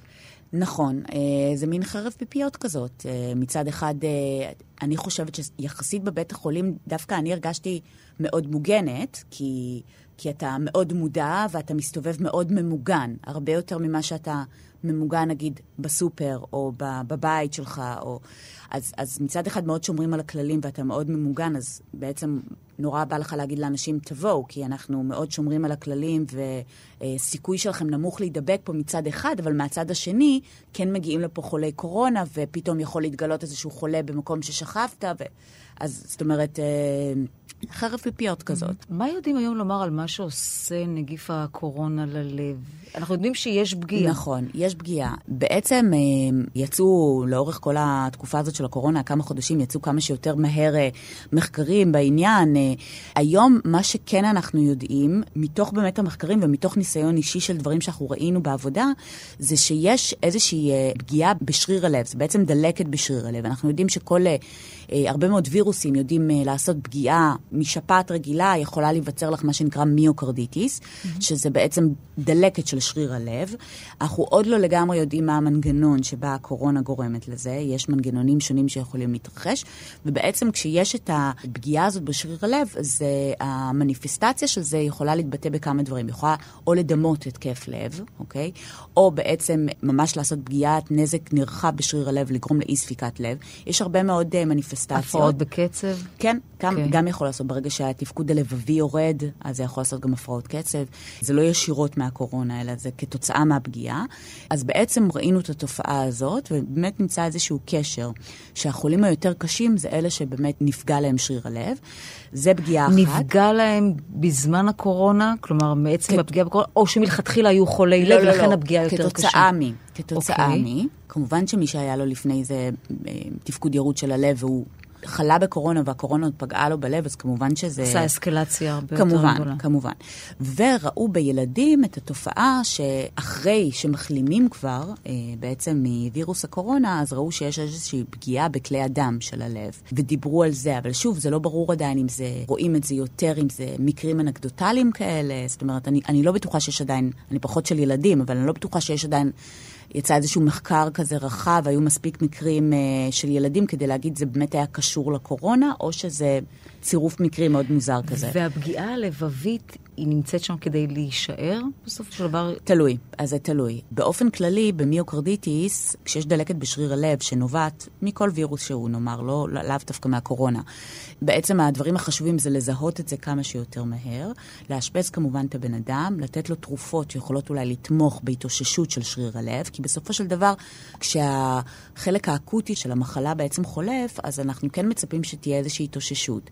נכון, אה, זה מין חרב פיפיות כזאת. אה, מצד אחד, אה, אני חושבת שיחסית בבית החולים, דווקא אני הרגשתי מאוד מוגנת, כי, כי אתה מאוד מודע ואתה מסתובב מאוד ממוגן, הרבה יותר ממה שאתה ממוגן, נגיד, בסופר או בבית שלך. או... אז, אז מצד אחד מאוד שומרים על הכללים ואתה מאוד ממוגן, אז בעצם נורא בא לך להגיד לאנשים, תבואו, כי אנחנו מאוד שומרים על הכללים, וסיכוי שלכם נמוך להידבק פה מצד אחד, אבל מהצד השני, כן מגיעים לפה חולי קורונה, ופתאום יכול להתגלות איזשהו חולה במקום ששכבת, ו... אז זאת אומרת, אה, חרב פיפיות כזאת. מה יודעים היום לומר על מה שעושה נגיף הקורונה ללב? אנחנו יודעים שיש פגיעה. נכון, יש פגיעה. בעצם אה, יצאו לאורך כל התקופה הזאת של הקורונה, כמה חודשים, יצאו כמה שיותר מהר אה, מחקרים בעניין. אה, היום, מה שכן אנחנו יודעים, מתוך באמת המחקרים ומתוך ניסיון אישי של דברים שאנחנו ראינו בעבודה, זה שיש איזושהי פגיעה בשריר הלב, זה בעצם דלקת בשריר הלב. אנחנו יודעים שכל... הרבה מאוד וירוסים יודעים לעשות פגיעה משפעת רגילה, יכולה להיווצר לך מה שנקרא מיוקרדיטיס, mm-hmm. שזה בעצם דלקת של שריר הלב. אנחנו עוד לא לגמרי יודעים מה המנגנון שבה הקורונה גורמת לזה, יש מנגנונים שונים שיכולים להתרחש, ובעצם כשיש את הפגיעה הזאת בשריר הלב, אז המניפסטציה של זה יכולה להתבטא בכמה דברים. יכולה או לדמות התקף לב, אוקיי? או בעצם ממש לעשות פגיעת נזק נרחב בשריר הלב, לגרום לאי ספיקת לב. יש הרבה מאוד uh, מניפסטציות. הפרעות בקצב? כן, גם, okay. אוקיי. גם יכול לעשות. ברגע שהתפקוד הלבבי יורד, אז זה יכול לעשות גם הפרעות קצב. זה לא ישירות מהקורונה, אלא זה כתוצאה מהפגיעה. אז בעצם ראינו את התופעה הזאת, ובאמת נמצא איזשהו קשר, שהחולים היותר קשים זה אלה שבאמת נפגע להם שריר הלב. זה פגיעה אחת. נפגע להם בזמן הקורונה? כלומר, מעצם כ... הפגיעה בקורונה, או שמלכתחילה היו חולי לא, לב, לא, ולכן לא. הפגיעה יותר קשה? כתוצאה מ... כתוצאה okay. אוקיי. מ... כמובן שמי שהיה לו לפני זה אה, תפקוד ירוד של הלב, והוא חלה בקורונה והקורונה עוד פגעה לו בלב, אז כמובן שזה... עשה אסקלציה הרבה כמובן, יותר גדולה. כמובן, כמובן. וראו בילדים את התופעה שאחרי שמחלימים כבר, אה, בעצם מווירוס הקורונה, אז ראו שיש איזושהי פגיעה בכלי הדם של הלב, ודיברו על זה, אבל שוב, זה לא ברור עדיין אם זה, רואים את זה יותר, אם זה מקרים אנקדוטליים כאלה, זאת אומרת, אני, אני לא בטוחה שיש עדיין, אני פחות של ילדים, אבל אני לא בטוחה שיש עדיין... יצא איזשהו מחקר כזה רחב, היו מספיק מקרים uh, של ילדים כדי להגיד זה באמת היה קשור לקורונה, או שזה צירוף מקרים מאוד מוזר כזה. והפגיעה הלבבית, היא נמצאת שם כדי להישאר בסופו של דבר? תלוי, אז זה תלוי. באופן כללי, במיוקרדיטיס, כשיש דלקת בשריר הלב שנובעת מכל וירוס שהוא, נאמר, לא, לאו דווקא מהקורונה, בעצם הדברים החשובים זה לזהות את זה כמה שיותר מהר, לאשפז כמובן את הבן אדם, לתת לו תרופות שיכולות אולי לתמוך בהתאוששות של שריר הלב, כי בסופו של דבר, כשהחלק האקוטי של המחלה בעצם חולף, אז אנחנו כן מצפים שתהיה איזושהי התאוששות.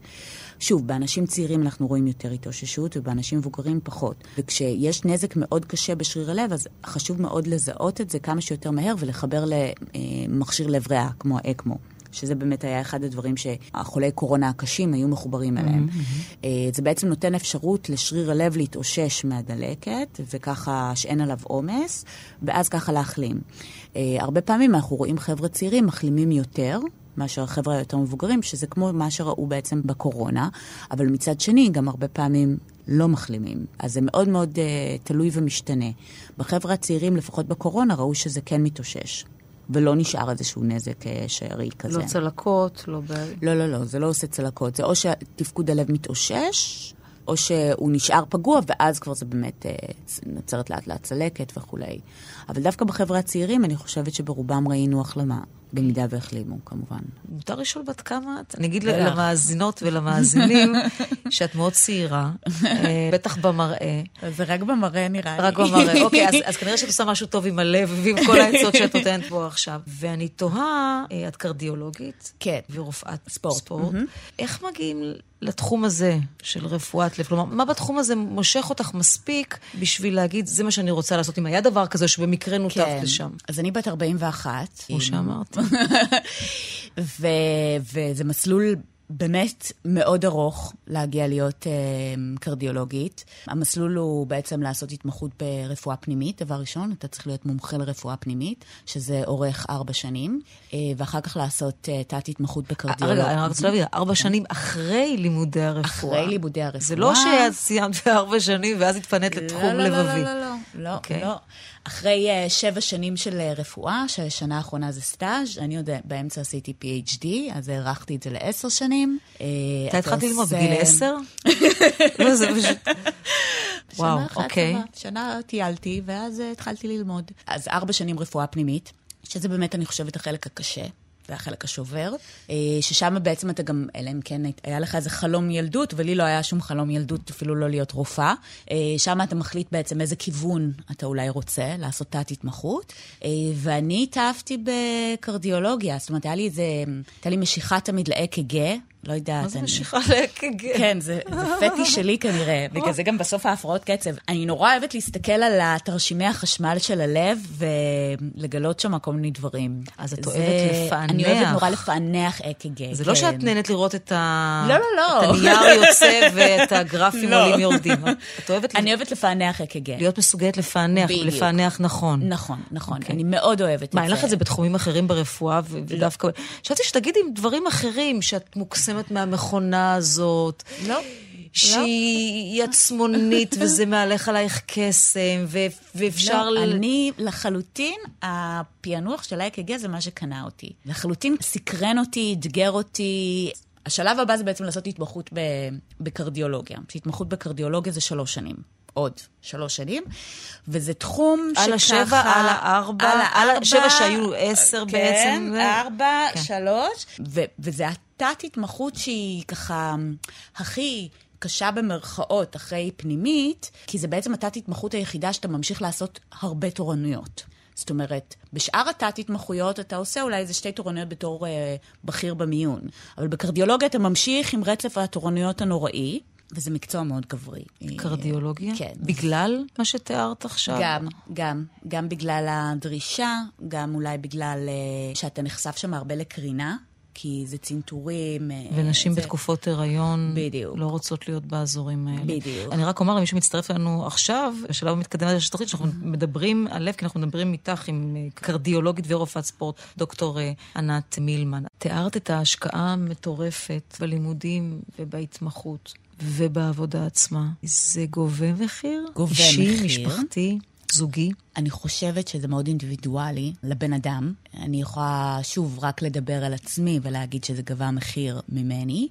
שוב, באנשים צעירים אנחנו רואים יותר התאוששות, ובאנשים מבוגרים פחות. וכשיש נזק מאוד קשה בשריר הלב, אז חשוב מאוד לזהות את זה כמה שיותר מהר ולחבר למכשיר לב ריאה, כמו האקמו. שזה באמת היה אחד הדברים שהחולי קורונה הקשים היו מחוברים אליהם. Mm-hmm. זה בעצם נותן אפשרות לשריר הלב להתאושש מהדלקת, וככה שאין עליו עומס, ואז ככה להחלים. אה, הרבה פעמים אנחנו רואים חבר'ה צעירים מחלימים יותר. מאשר החבר'ה היותר מבוגרים, שזה כמו מה שראו בעצם בקורונה, אבל מצד שני, גם הרבה פעמים לא מחלימים. אז זה מאוד מאוד uh, תלוי ומשתנה. בחבר'ה הצעירים, לפחות בקורונה, ראו שזה כן מתאושש. ולא נשאר איזשהו נזק אה, שארי כזה. לא צלקות, לא... ב... לא, לא, לא, זה לא עושה צלקות. זה או שתפקוד הלב מתאושש, או שהוא נשאר פגוע, ואז כבר זה באמת אה, נוצרת לאט לאט צלקת וכולי. אבל דווקא בחברה הצעירים, אני חושבת שברובם ראינו החלמה. במידה והחלימו, כמובן. מותר לשאול בת כמה את? אני אגיד למאזינות ולמאזינים שאת מאוד צעירה, אה, בטח במראה. זה רק במראה נראה לי. רק במראה, אוקיי, אז, אז כנראה שאת עושה משהו טוב עם הלב ועם כל העצות שאת נותנת פה עכשיו. ואני תוהה, אה, את קרדיולוגית? כן. ורופאת ספורט. ספורט. איך מגיעים לתחום הזה של רפואת לב? כלומר, מה בתחום הזה מושך אותך מספיק בשביל להגיד, זה מה שאני רוצה לעשות, אם היה דבר כזה שבמקרה נותבת כן. לשם? אז אני בת 41. כמו שאמרתי. ו- וזה מסלול באמת מאוד ארוך להגיע להיות אה, קרדיולוגית. המסלול הוא בעצם לעשות התמחות ברפואה פנימית, דבר ראשון, אתה צריך להיות מומחה לרפואה פנימית, שזה אורך ארבע שנים, אה, ואחר כך לעשות אה, תת-התמחות בקרדיולוגיה. רגע, אני רוצה להבין, ארבע כן. שנים אחרי לימודי הרפואה. אחרי לימודי הרפואה. זה לא שאת סיימת בארבע שנים ואז התפנית לתחום לבבי. לא, לא, לא, לא, לא, לא, לא. אוקיי. אחרי uh, שבע שנים של uh, רפואה, שהשנה האחרונה זה סטאז', אני עוד באמצע עשיתי PhD, אז הארכתי את זה לעשר שנים. אה, אתה התחלת ללמוד בגיל עשר? לא, זה פשוט... וואו, אוקיי. שנה טיילתי, ואז התחלתי ללמוד. אז ארבע שנים רפואה פנימית, שזה באמת, אני חושבת, החלק הקשה. זה החלק השובר, אה, ששם בעצם אתה גם, אלא אם כן היה לך איזה חלום ילדות, ולי לא היה שום חלום ילדות, אפילו לא להיות רופאה. אה, שם אתה מחליט בעצם איזה כיוון אתה אולי רוצה לעשות תת-התמחות. אה, ואני התאהבתי בקרדיולוגיה, זאת אומרת, היה לי איזה, הייתה לי משיכה תמיד לאק"ג. לא יודעת. מה זה אני- משיכה לאק"ג? כן, זה, זה פטי שלי כנראה, בגלל זה גם בסוף ההפרעות קצב. אני נורא אוהבת להסתכל על התרשימי החשמל של הלב ולגלות שם כל מיני דברים. אז את זה- אוהבת לפענח. אני אוהבת נורא לפענח אק"ג. זה לא כן. שאת נהנית לראות את ה... לא, לא, לא. את הנייר יוצא ואת הגרפים לא. עולים יורדים. את אוהבת אני אוהבת לפענח אק"ג. להיות מסוגלת לפענח, בדיוק. ולפענח נכון. נכון, נכון. אוקיי. אני מאוד אוהבת את זה. מה, אין לך את זה בתחומים אחרים ברפואה, ו- ודווקא... חשבתי שתגידי דברים אחרים, שאת מוקסמת מהמכונה הזאת. לא. שהיא עצמונית וזה מהלך עלייך קסם, ו- ואפשר... לא, ל- אני לחלוטין, הפענוח של ה-EKG זה מה שקנה אותי. לחלוטין סקרן אותי, אתגר אותי. השלב הבא זה בעצם לעשות התמחות ב- בקרדיולוגיה. שהתמחות בקרדיולוגיה זה שלוש שנים. עוד שלוש שנים, וזה תחום שככה... על השבע, על הארבע, על הארבע, השבע שהיו עשר כן, בעצם, ו- ארבע, כן. שלוש, ו- וזה התת-התמחות שהיא ככה הכי קשה במרכאות אחרי פנימית, כי זה בעצם התת-התמחות היחידה שאתה ממשיך לעשות הרבה תורנויות. זאת אומרת, בשאר התת-התמחויות אתה עושה אולי איזה שתי תורנויות בתור אה, בכיר במיון, אבל בקרדיולוגיה אתה ממשיך עם רצף התורנויות הנוראי, וזה מקצוע מאוד גברי. קרדיולוגיה? כן. בגלל מה שתיארת עכשיו? גם, גם, גם בגלל הדרישה, גם אולי בגלל uh, שאתה נחשף שם הרבה לקרינה, כי זה צנתורים. אה, ונשים זה... בתקופות הריון בדיוק. לא רוצות להיות באזורים האלה. בדיוק. אני רק אומר למי שמצטרף אלינו עכשיו, בשלב המתקדם הזה של התוכנית, שאנחנו מדברים על לב, כי אנחנו מדברים איתך עם אה, קרדיולוגית ורופאת ספורט, דוקטור אה, ענת מילמן. תיארת את ההשקעה המטורפת בלימודים ובהתמחות ובעבודה עצמה. זה גובה מחיר? גובה אישי, מחיר. משפחתי, זוגי? אני חושבת שזה מאוד אינדיבידואלי לבן אדם. אני יכולה, שוב, רק לדבר על עצמי ולהגיד שזה גבה מחיר ממני.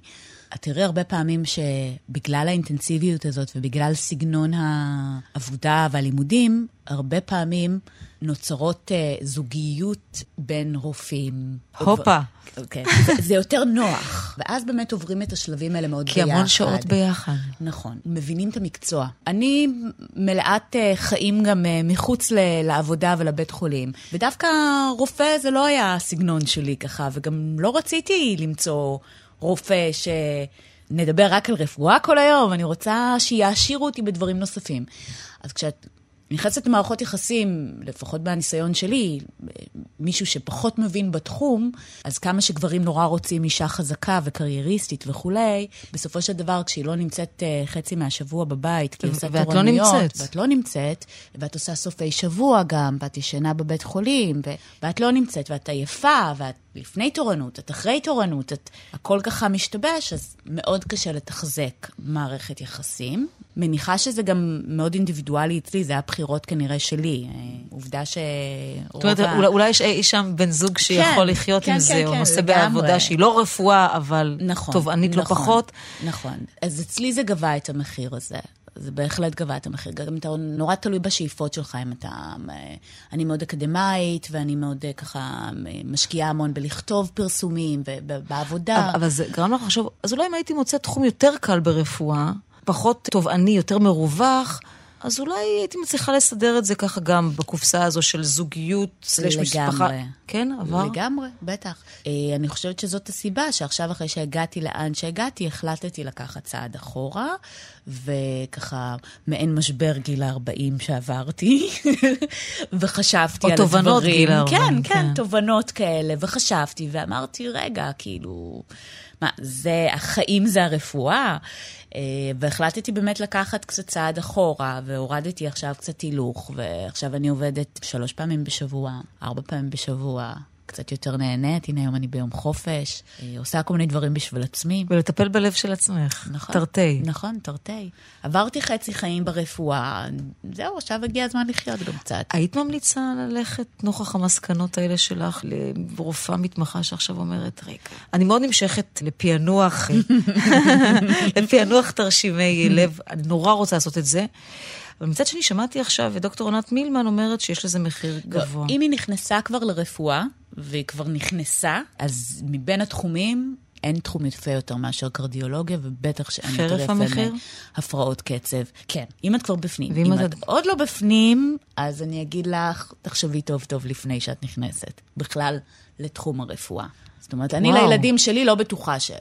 את תראי הרבה פעמים שבגלל האינטנסיביות הזאת ובגלל סגנון העבודה והלימודים, הרבה פעמים נוצרות uh, זוגיות בין רופאים. הופה. כן. זה, זה יותר נוח. ואז באמת עוברים את השלבים האלה מאוד כי ביחד. המון שעות ביחד. נכון, מבינים את המקצוע. אני מלאת uh, חיים גם uh, מחוץ ל- לעבודה ולבית חולים, ודווקא רופא זה לא היה הסגנון שלי ככה, וגם לא רציתי למצוא רופא שנדבר רק על רפואה כל היום, אני רוצה שיעשירו אותי בדברים נוספים. אז כשאת נכנסת למערכות יחסים, לפחות מהניסיון שלי, מישהו שפחות מבין בתחום, אז כמה שגברים נורא רוצים אישה חזקה וקרייריסטית וכולי, בסופו של דבר, כשהיא לא נמצאת אה, חצי מהשבוע בבית, כי היא עושה ואת לא תורנויות, נמצאת. ואת לא נמצאת, ואת עושה סופי שבוע גם, ואת ישנה בבית חולים, ו- ואת לא נמצאת, ואת עייפה, ואת לפני תורנות, את אחרי תורנות, את הכל ככה משתבש, אז מאוד קשה לתחזק מערכת יחסים. מניחה שזה גם מאוד אינדיבידואלי אצלי, זה הבחירות כנראה שלי. אה, עובדה ש... זאת אומרת, אולי, יש אי שם בן זוג שיכול כן, לחיות כן, עם כן, זה, או כן, נושא. בעבודה שהיא לא רפואה, אבל נכון. תובענית לא נכון, פחות. נכון. אז אצלי זה גבה את המחיר הזה. זה בהחלט גבה את המחיר. גם אתה נורא תלוי בשאיפות שלך, אם אתה... אה, אני מאוד אקדמאית, ואני מאוד אה, ככה אה, משקיעה המון בלכתוב פרסומים ובעבודה. אבל, אבל זה גרם לך לחשוב, אז אולי אם הייתי מוצאת תחום יותר קל ברפואה, פחות תובעני, יותר מרווח, אז אולי הייתי מצליחה לסדר את זה ככה גם בקופסה הזו של זוגיות, סלש משפחה. לגמרי. כן, עבר? לגמרי, בטח. אה, אני חושבת שזאת הסיבה שעכשיו, אחרי שהגעתי לאן שהגעתי, החלטתי לקחת צעד אחורה, וככה, מעין משבר גיל ה-40 שעברתי, וחשבתי או על תובנות הדברים. גיל ה-40, כן, כן, כן. תובנות כאלה, וחשבתי, ואמרתי, רגע, כאילו, מה, זה, החיים זה הרפואה? אה, והחלטתי באמת לקחת קצת צעד אחורה, והורדתי עכשיו קצת הילוך, ועכשיו אני עובדת שלוש פעמים בשבוע, ארבע פעמים בשבוע. קצת יותר נהנית, הנה היום אני ביום חופש, אה, עושה כל מיני דברים בשביל עצמי. ולטפל בלב של עצמך. נכון. תרתי. נכון, תרתי. עברתי חצי חיים ברפואה, זהו, עכשיו הגיע הזמן לחיות גם קצת. היית ממליצה ללכת, נוכח המסקנות האלה שלך, לרופאה מתמחה שעכשיו אומרת, רגע, אני מאוד נמשכת לפענוח, לפענוח תרשימי לב, אני נורא רוצה לעשות את זה. אבל מצד שני, שמעתי עכשיו את דוקטור עונת מילמן אומרת שיש לזה מחיר גבוה. אם היא נכנסה כבר לרפואה, והיא כבר נכנסה, אז מבין התחומים, אין תחום יפה יותר מאשר קרדיולוגיה, ובטח שאין יותר יפה? מהפרעות קצב. כן, אם את כבר בפנים. ואם אם את- את עוד לא בפנים, אז אני אגיד לך, תחשבי טוב טוב לפני שאת נכנסת. בכלל, לתחום הרפואה. זאת אומרת, אני וואו. לילדים שלי לא בטוחה ש...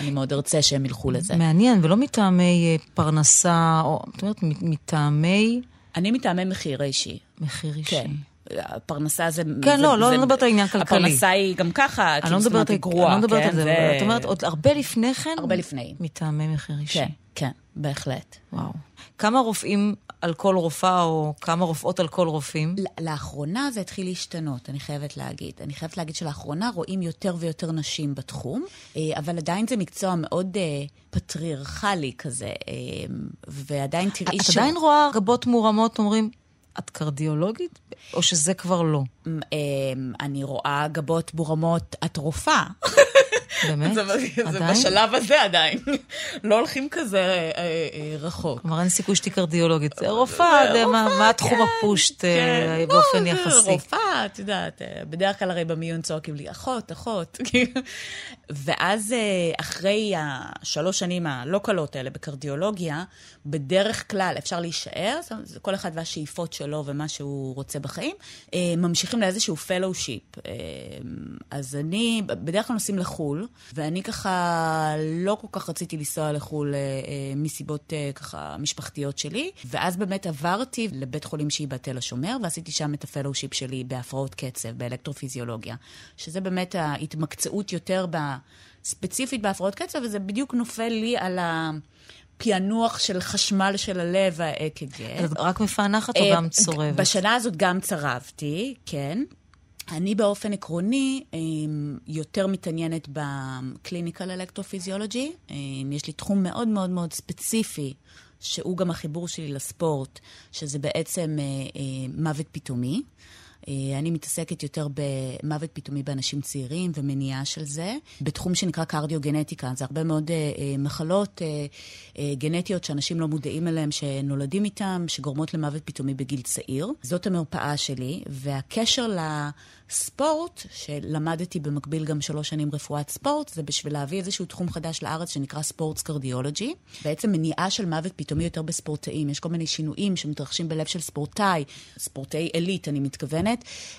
אני מאוד ארצה שהם ילכו לזה. מעניין, ולא מטעמי אה, פרנסה, או, זאת אומרת, מטעמי אני מטעמי מחיר אישי. מחיר אישי. כן. הפרנסה זה... כן, זה, לא, לא זה, מדברת על עניין כלכלי. הפרנסה היא גם ככה, אני כאילו, לא זאת אומרת, היא גרועה, אני לא מדברת כן? על זה, זה- אבל את אומרת, עוד הרבה לפני כן? הרבה לפני. מטעמי מחיר אישי. כן, כן, בהחלט. וואו. כמה רופאים על כל רופאה, או כמה רופאות על כל רופאים? לאחרונה זה התחיל להשתנות, אני חייבת להגיד. אני חייבת להגיד שלאחרונה רואים יותר ויותר נשים בתחום, אה, אבל עדיין זה מקצוע מאוד אה, פטריארכלי כזה, אה, ועדיין תראי את עדיין רואה גבות מורמות, אומרים, את קרדיולוגית? או שזה כבר לא? אני רואה גבות מורמות, את רופאה. באמת? זה, זה? בשלב הזה עדיין. לא הולכים כזה אה, אה, רחוק. כלומר, אין סיכוי שתהיי קרדיולוגית. זה רופאה, זה מה- מה התחום הפושט אה, כן, באופן לא, זה יחסי? רופאה, את יודעת, אה, בדרך כלל הרי במיון צועקים לי, אחות, אחות. ואז אה, אחרי השלוש שנים הלא קלות האלה בקרדיולוגיה, בדרך כלל אפשר להישאר, זה- זה כל אחד והשאיפות שלו ומה שהוא רוצה בחיים, אה, ממשיכים לאיזשהו fellowship. אז אני, בדרך כלל נוסעים לחו"ל, ואני ככה לא כל כך רציתי לנסוע לחו"ל אה, אה, מסיבות אה, ככה משפחתיות שלי, ואז באמת עברתי לבית חולים שיבא תל השומר, ועשיתי שם את ה fellowship שלי בהפרעות קצב, באלקטרופיזיולוגיה, שזה באמת ההתמקצעות יותר ב... ספציפית בהפרעות קצב, וזה בדיוק נופל לי על הפענוח של חשמל של הלב, ה-אק"ג. את רק מפענחת או אה, גם צורבת? בשנה הזאת גם צרבתי, כן. אני באופן עקרוני אה, יותר מתעניינת בקליניקל אלקטרופיזיולוגי. אה, יש לי תחום מאוד מאוד מאוד ספציפי, שהוא גם החיבור שלי לספורט, שזה בעצם אה, אה, מוות פתאומי. אה, אני מתעסקת יותר במוות פתאומי באנשים צעירים ומניעה של זה, בתחום שנקרא קרדיוגנטיקה. זה הרבה מאוד אה, אה, מחלות גנטיות שאנשים לא מודעים אליהן, שנולדים איתן, שגורמות למוות פתאומי בגיל צעיר. זאת המרפאה שלי, והקשר לספורט, שלמדתי במקביל גם שלוש שנים רפואת ספורט, זה בשביל להביא איזשהו תחום חדש לארץ שנקרא ספורטס קרדיולוגי. בעצם מניעה של מוות פתאומי יותר בספורטאים. יש כל מיני שינויים שמתרחשים בלב של ספורטאי, ספורטאי עילית, אני מתכוונת,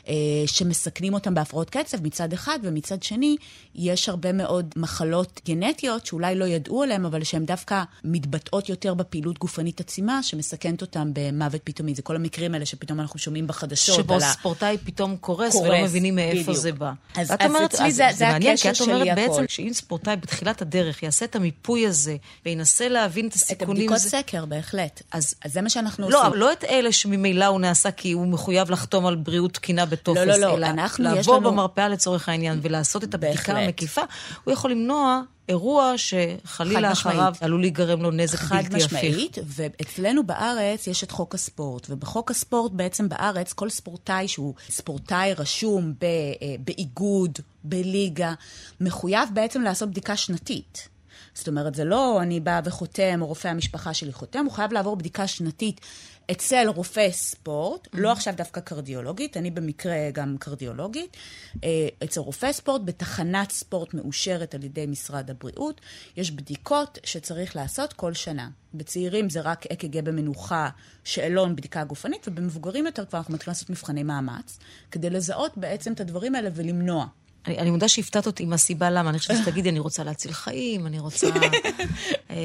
אה, שמסכנים אותם בהפרעות קצב מצד אחד, ומצד שני, יש הרבה מאוד מחלות גנטיות שאולי לא ידעו עליהן, אבל שהן דווקא מתבטאות יותר בפעילות גופנית עצימה, שמסכנת אותם במוות פתאומי. זה כל המקרים האלה שפתאום אנחנו שומעים בחדשות. שבו על ספורטאי פתאום קורס, קורס, ולא מבינים מאיפה בדיוק. זה בא. אז- ואת אז אומרת- אצלי זה- זה מעניין, הקשר כי את אומרת שלי בעצם. שאם ספורטאי בתחילת הדרך יעשה את המיפוי הזה, וינסה להבין את את הסיכונים... הבדיקות זה- סקר, בהחלט. אז- אז זה מה שאנחנו לא, עושים. לא את אלה שממילא הוא נעשה כי הוא מחויב לחתום על בריאות תקינה בטופס, לא, לא, לא, אלא אנחנו, לבוא לנו- במרפאה לצורך העניין ולעשות את הבדיקה בהחלט. המקיפה, הוא יכול למנוע אירוע שחלילה חד. אחריו עלול להיגרם לו נזק חד בלתי הפיך. משמעית, ואצלנו בארץ יש את חוק הספורט, ובחוק הספורט בעצם בארץ כל ספורטאי שהוא ספורטאי רשום ב, אה, באיגוד, בליגה, מחויב בעצם לעשות בדיקה שנתית. זאת אומרת, זה לא אני באה וחותם, או רופא המשפחה שלי חותם, הוא חייב לעבור בדיקה שנתית אצל רופא ספורט, לא עכשיו דווקא קרדיולוגית, אני במקרה גם קרדיולוגית, אה, אצל רופא ספורט, בתחנת ספורט מאושרת על ידי משרד הבריאות, יש בדיקות שצריך לעשות כל שנה. בצעירים זה רק אק"ג במנוחה, שאלון, בדיקה גופנית, ובמבוגרים יותר כבר אנחנו מתחילים לעשות מבחני מאמץ, כדי לזהות בעצם את הדברים האלה ולמנוע. אני, אני מודה שהפתעת אותי עם הסיבה למה. אני חושבת שתגידי, אני רוצה להציל חיים, אני רוצה... אה,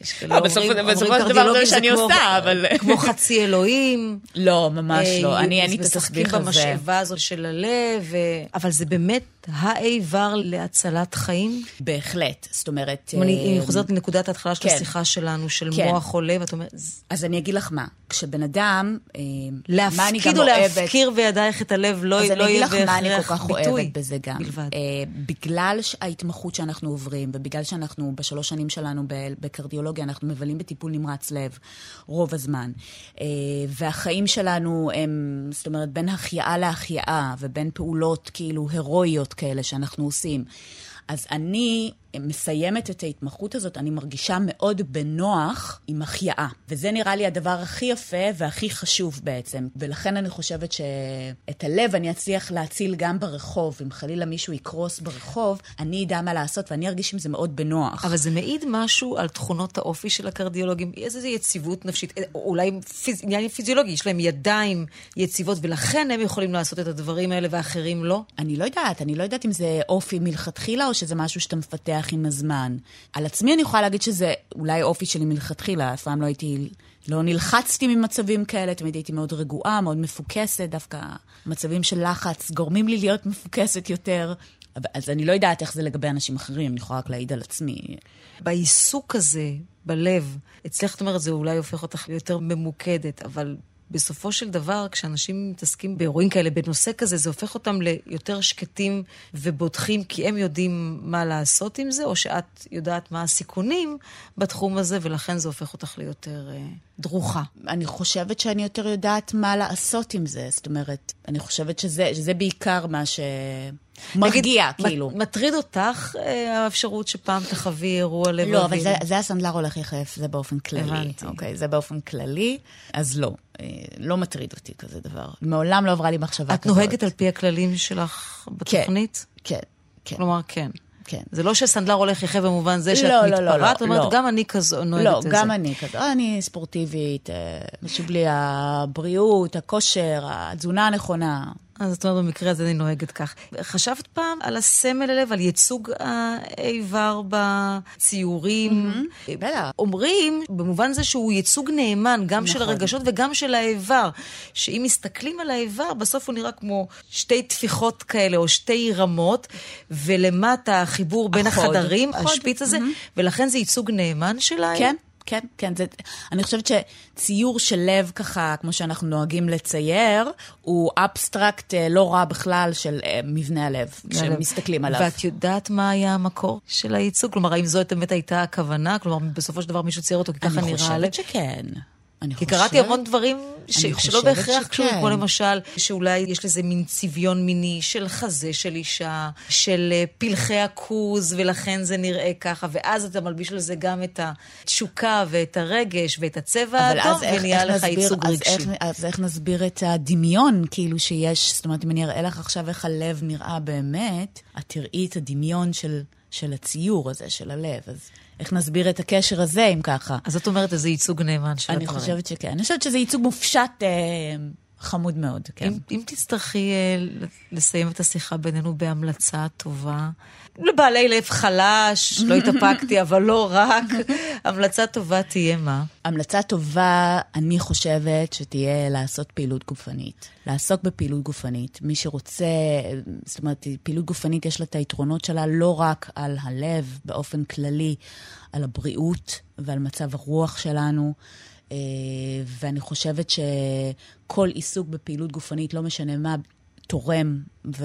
יש כאלה לא, אומרים- אומרים של דבר זה קרדיולוגים שאני כמו- עושה, אבל- כמו חצי אלוהים. לא, ממש לא. אה, אני אין לי את משחקים התסביך הזה. במשאבה הזאת של הלב, ו- אבל זה באמת האיבר להצלת חיים. בהחלט. זאת אומרת... אם אני אה, חוזרת לנקודת ההתחלה של כן. השיחה שלנו, של כן. מוח או לב, את אומרת, "ז- אז אני אגיד לך מה, כשבן אדם, אה, להפקיד או. להפקיר בידייך את הלב לא אז לא אני אגיד יהיה לך מה אני כל בהכרח כך ביטוי. אוהבת בזה גם. בלבד. אה, בגלל ההתמחות שאנחנו עוברים, ובגלל שאנחנו בשלוש שנים שלנו בקרדיולוגיה, אנחנו מבלים בטיפול נמרץ לב רוב הזמן. אה, והחיים שלנו הם, זאת אומרת, בין החייאה להחייאה, ובין פעולות כאילו הירואיות כאלה שאנחנו עושים. אז אני מסיימת את ההתמחות הזאת, אני מרגישה מאוד בנוח עם החייאה. וזה נראה לי הדבר הכי יפה והכי חשוב בעצם. ולכן אני חושבת שאת הלב אני אצליח להציל גם ברחוב. אם חלילה מישהו יקרוס ברחוב, אני אדע מה לעשות ואני ארגיש עם זה מאוד בנוח. אבל זה מעיד משהו על תכונות האופי של הקרדיולוגים, איזו יציבות נפשית, או אולי פיז, עניין פיזיולוגי, יש להם ידיים יציבות, ולכן הם יכולים לעשות את הדברים האלה ואחרים לא. אני לא יודעת, אני לא יודעת אם זה אופי מלכתחילה, או שזה משהו שאתה מפתח עם הזמן? על עצמי אני יכולה להגיד שזה אולי אופי שלי מלכתחילה, אף פעם לא הייתי, לא נלחצתי ממצבים כאלה, תמיד הייתי מאוד רגועה, מאוד מפוקסת, דווקא מצבים של לחץ גורמים לי להיות מפוקסת יותר. אז אני לא יודעת איך זה לגבי אנשים אחרים, אני יכולה רק להעיד על עצמי. בעיסוק הזה, בלב, אצלך את אומרת, זה אולי הופך אותך ליותר ממוקדת, אבל בסופו של דבר, כשאנשים מתעסקים באירועים כאלה, בנושא כזה, זה הופך אותם ליותר שקטים ובוטחים, כי הם יודעים מה לעשות עם זה, או שאת יודעת מה הסיכונים בתחום הזה, ולכן זה הופך אותך ליותר אה, דרוכה. אני חושבת שאני יותר יודעת מה לעשות עם זה. זאת אומרת, אני חושבת שזה, שזה בעיקר מה ש... מרגיע, כאילו. מטריד אותך אה, האפשרות שפעם תחווי אירוע לבבי? לא, אבל זה, זה הסנדלר הולך יחף, זה באופן כללי. הבנתי. אוקיי, זה באופן כללי, אז לא. אה, לא מטריד אותי כזה דבר. מעולם לא עברה לי מחשבה את כזאת. את נוהגת על פי הכללים שלך בתוכנית? כן, כן. כן. כלומר, כן. כן. זה לא שסנדלר הולך יחף במובן זה שאת לא, מתפרעת, לא, לא, לא, זאת אומרת, לא. גם אני כזו נוהגת לא, את זה. לא, גם אני כזו. אני ספורטיבית, חשוב לי הבריאות, הכושר, התזונה הנכונה. אז זאת אומרת, במקרה הזה אני נוהגת כך. חשבת פעם על הסמל הלב, על ייצוג האיבר בציורים? Mm-hmm. בטח. אומרים, במובן זה שהוא ייצוג נאמן, גם נכון. של הרגשות וגם של האיבר. שאם מסתכלים על האיבר, בסוף הוא נראה כמו שתי טפיחות כאלה, או שתי רמות, ולמטה החיבור בין. החדרים. השפיץ הזה, mm-hmm. ולכן זה ייצוג נאמן של האיבר? כן. כן, כן. זה, אני חושבת שציור של לב ככה, כמו שאנחנו נוהגים לצייר, הוא אבסטרקט אה, לא רע בכלל של אה, מבנה הלב, כשמסתכלים עליו. ואת יודעת מה היה המקור של הייצוג? כלומר, האם זאת באמת הייתה הכוונה? כלומר, בסופו של דבר מישהו צייר אותו כי ככה נראה הלב? אני חושבת שכן. אני כי חושבת... קראתי המון דברים ש... שלא בהכרח קשורים, כמו למשל, שאולי יש לזה מין צביון מיני של חזה של אישה, של אה, פלחי הכוז, ולכן זה נראה ככה, ואז אתה מלביש לזה גם את התשוקה ואת הרגש ואת הצבע האדום, ונהיה לך ייצוג רגשי. אז איך, אז איך נסביר את הדמיון, כאילו שיש, זאת אומרת, אם אני אראה לך עכשיו איך הלב נראה באמת, את תראי את הדמיון של, של הציור הזה, של הלב. אז... איך נסביר את הקשר הזה, אם ככה? אז את אומרת איזה ייצוג נאמן של הדברים. אני חושבת שכן. אני חושבת שזה ייצוג מופשט אה, חמוד מאוד, כן. אם, אם תצטרכי אה, לסיים את השיחה בינינו בהמלצה טובה, לבעלי לב חלש, לא התאפקתי, אבל לא רק, המלצה טובה תהיה מה? המלצה טובה, אני חושבת שתהיה לעשות פעילות גופנית. לעסוק בפעילות גופנית. מי שרוצה, זאת אומרת, פעילות גופנית יש לה את היתרונות שלה לא רק על הלב, באופן כללי, על הבריאות ועל מצב הרוח שלנו. אה, ואני חושבת שכל עיסוק בפעילות גופנית, לא משנה מה, תורם, ו...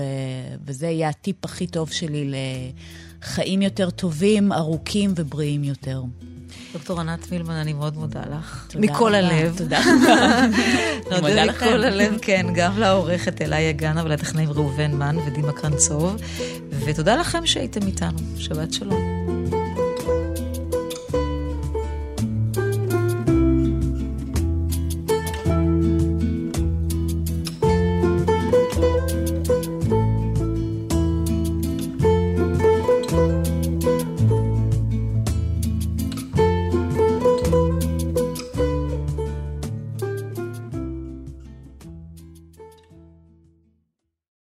וזה יהיה הטיפ הכי טוב שלי לחיים יותר טובים, ארוכים ובריאים יותר. דוקטור ענת מילמן, אני מאוד מודה לך. תודה מכל רבה. הלב. תודה רבה. נודה מכל הלב, כן, גם לעורכת אליה גנה ולטכנאים ראובן מן ודימה קרנצוב. ותודה לכם שהייתם איתנו. שבת שלום.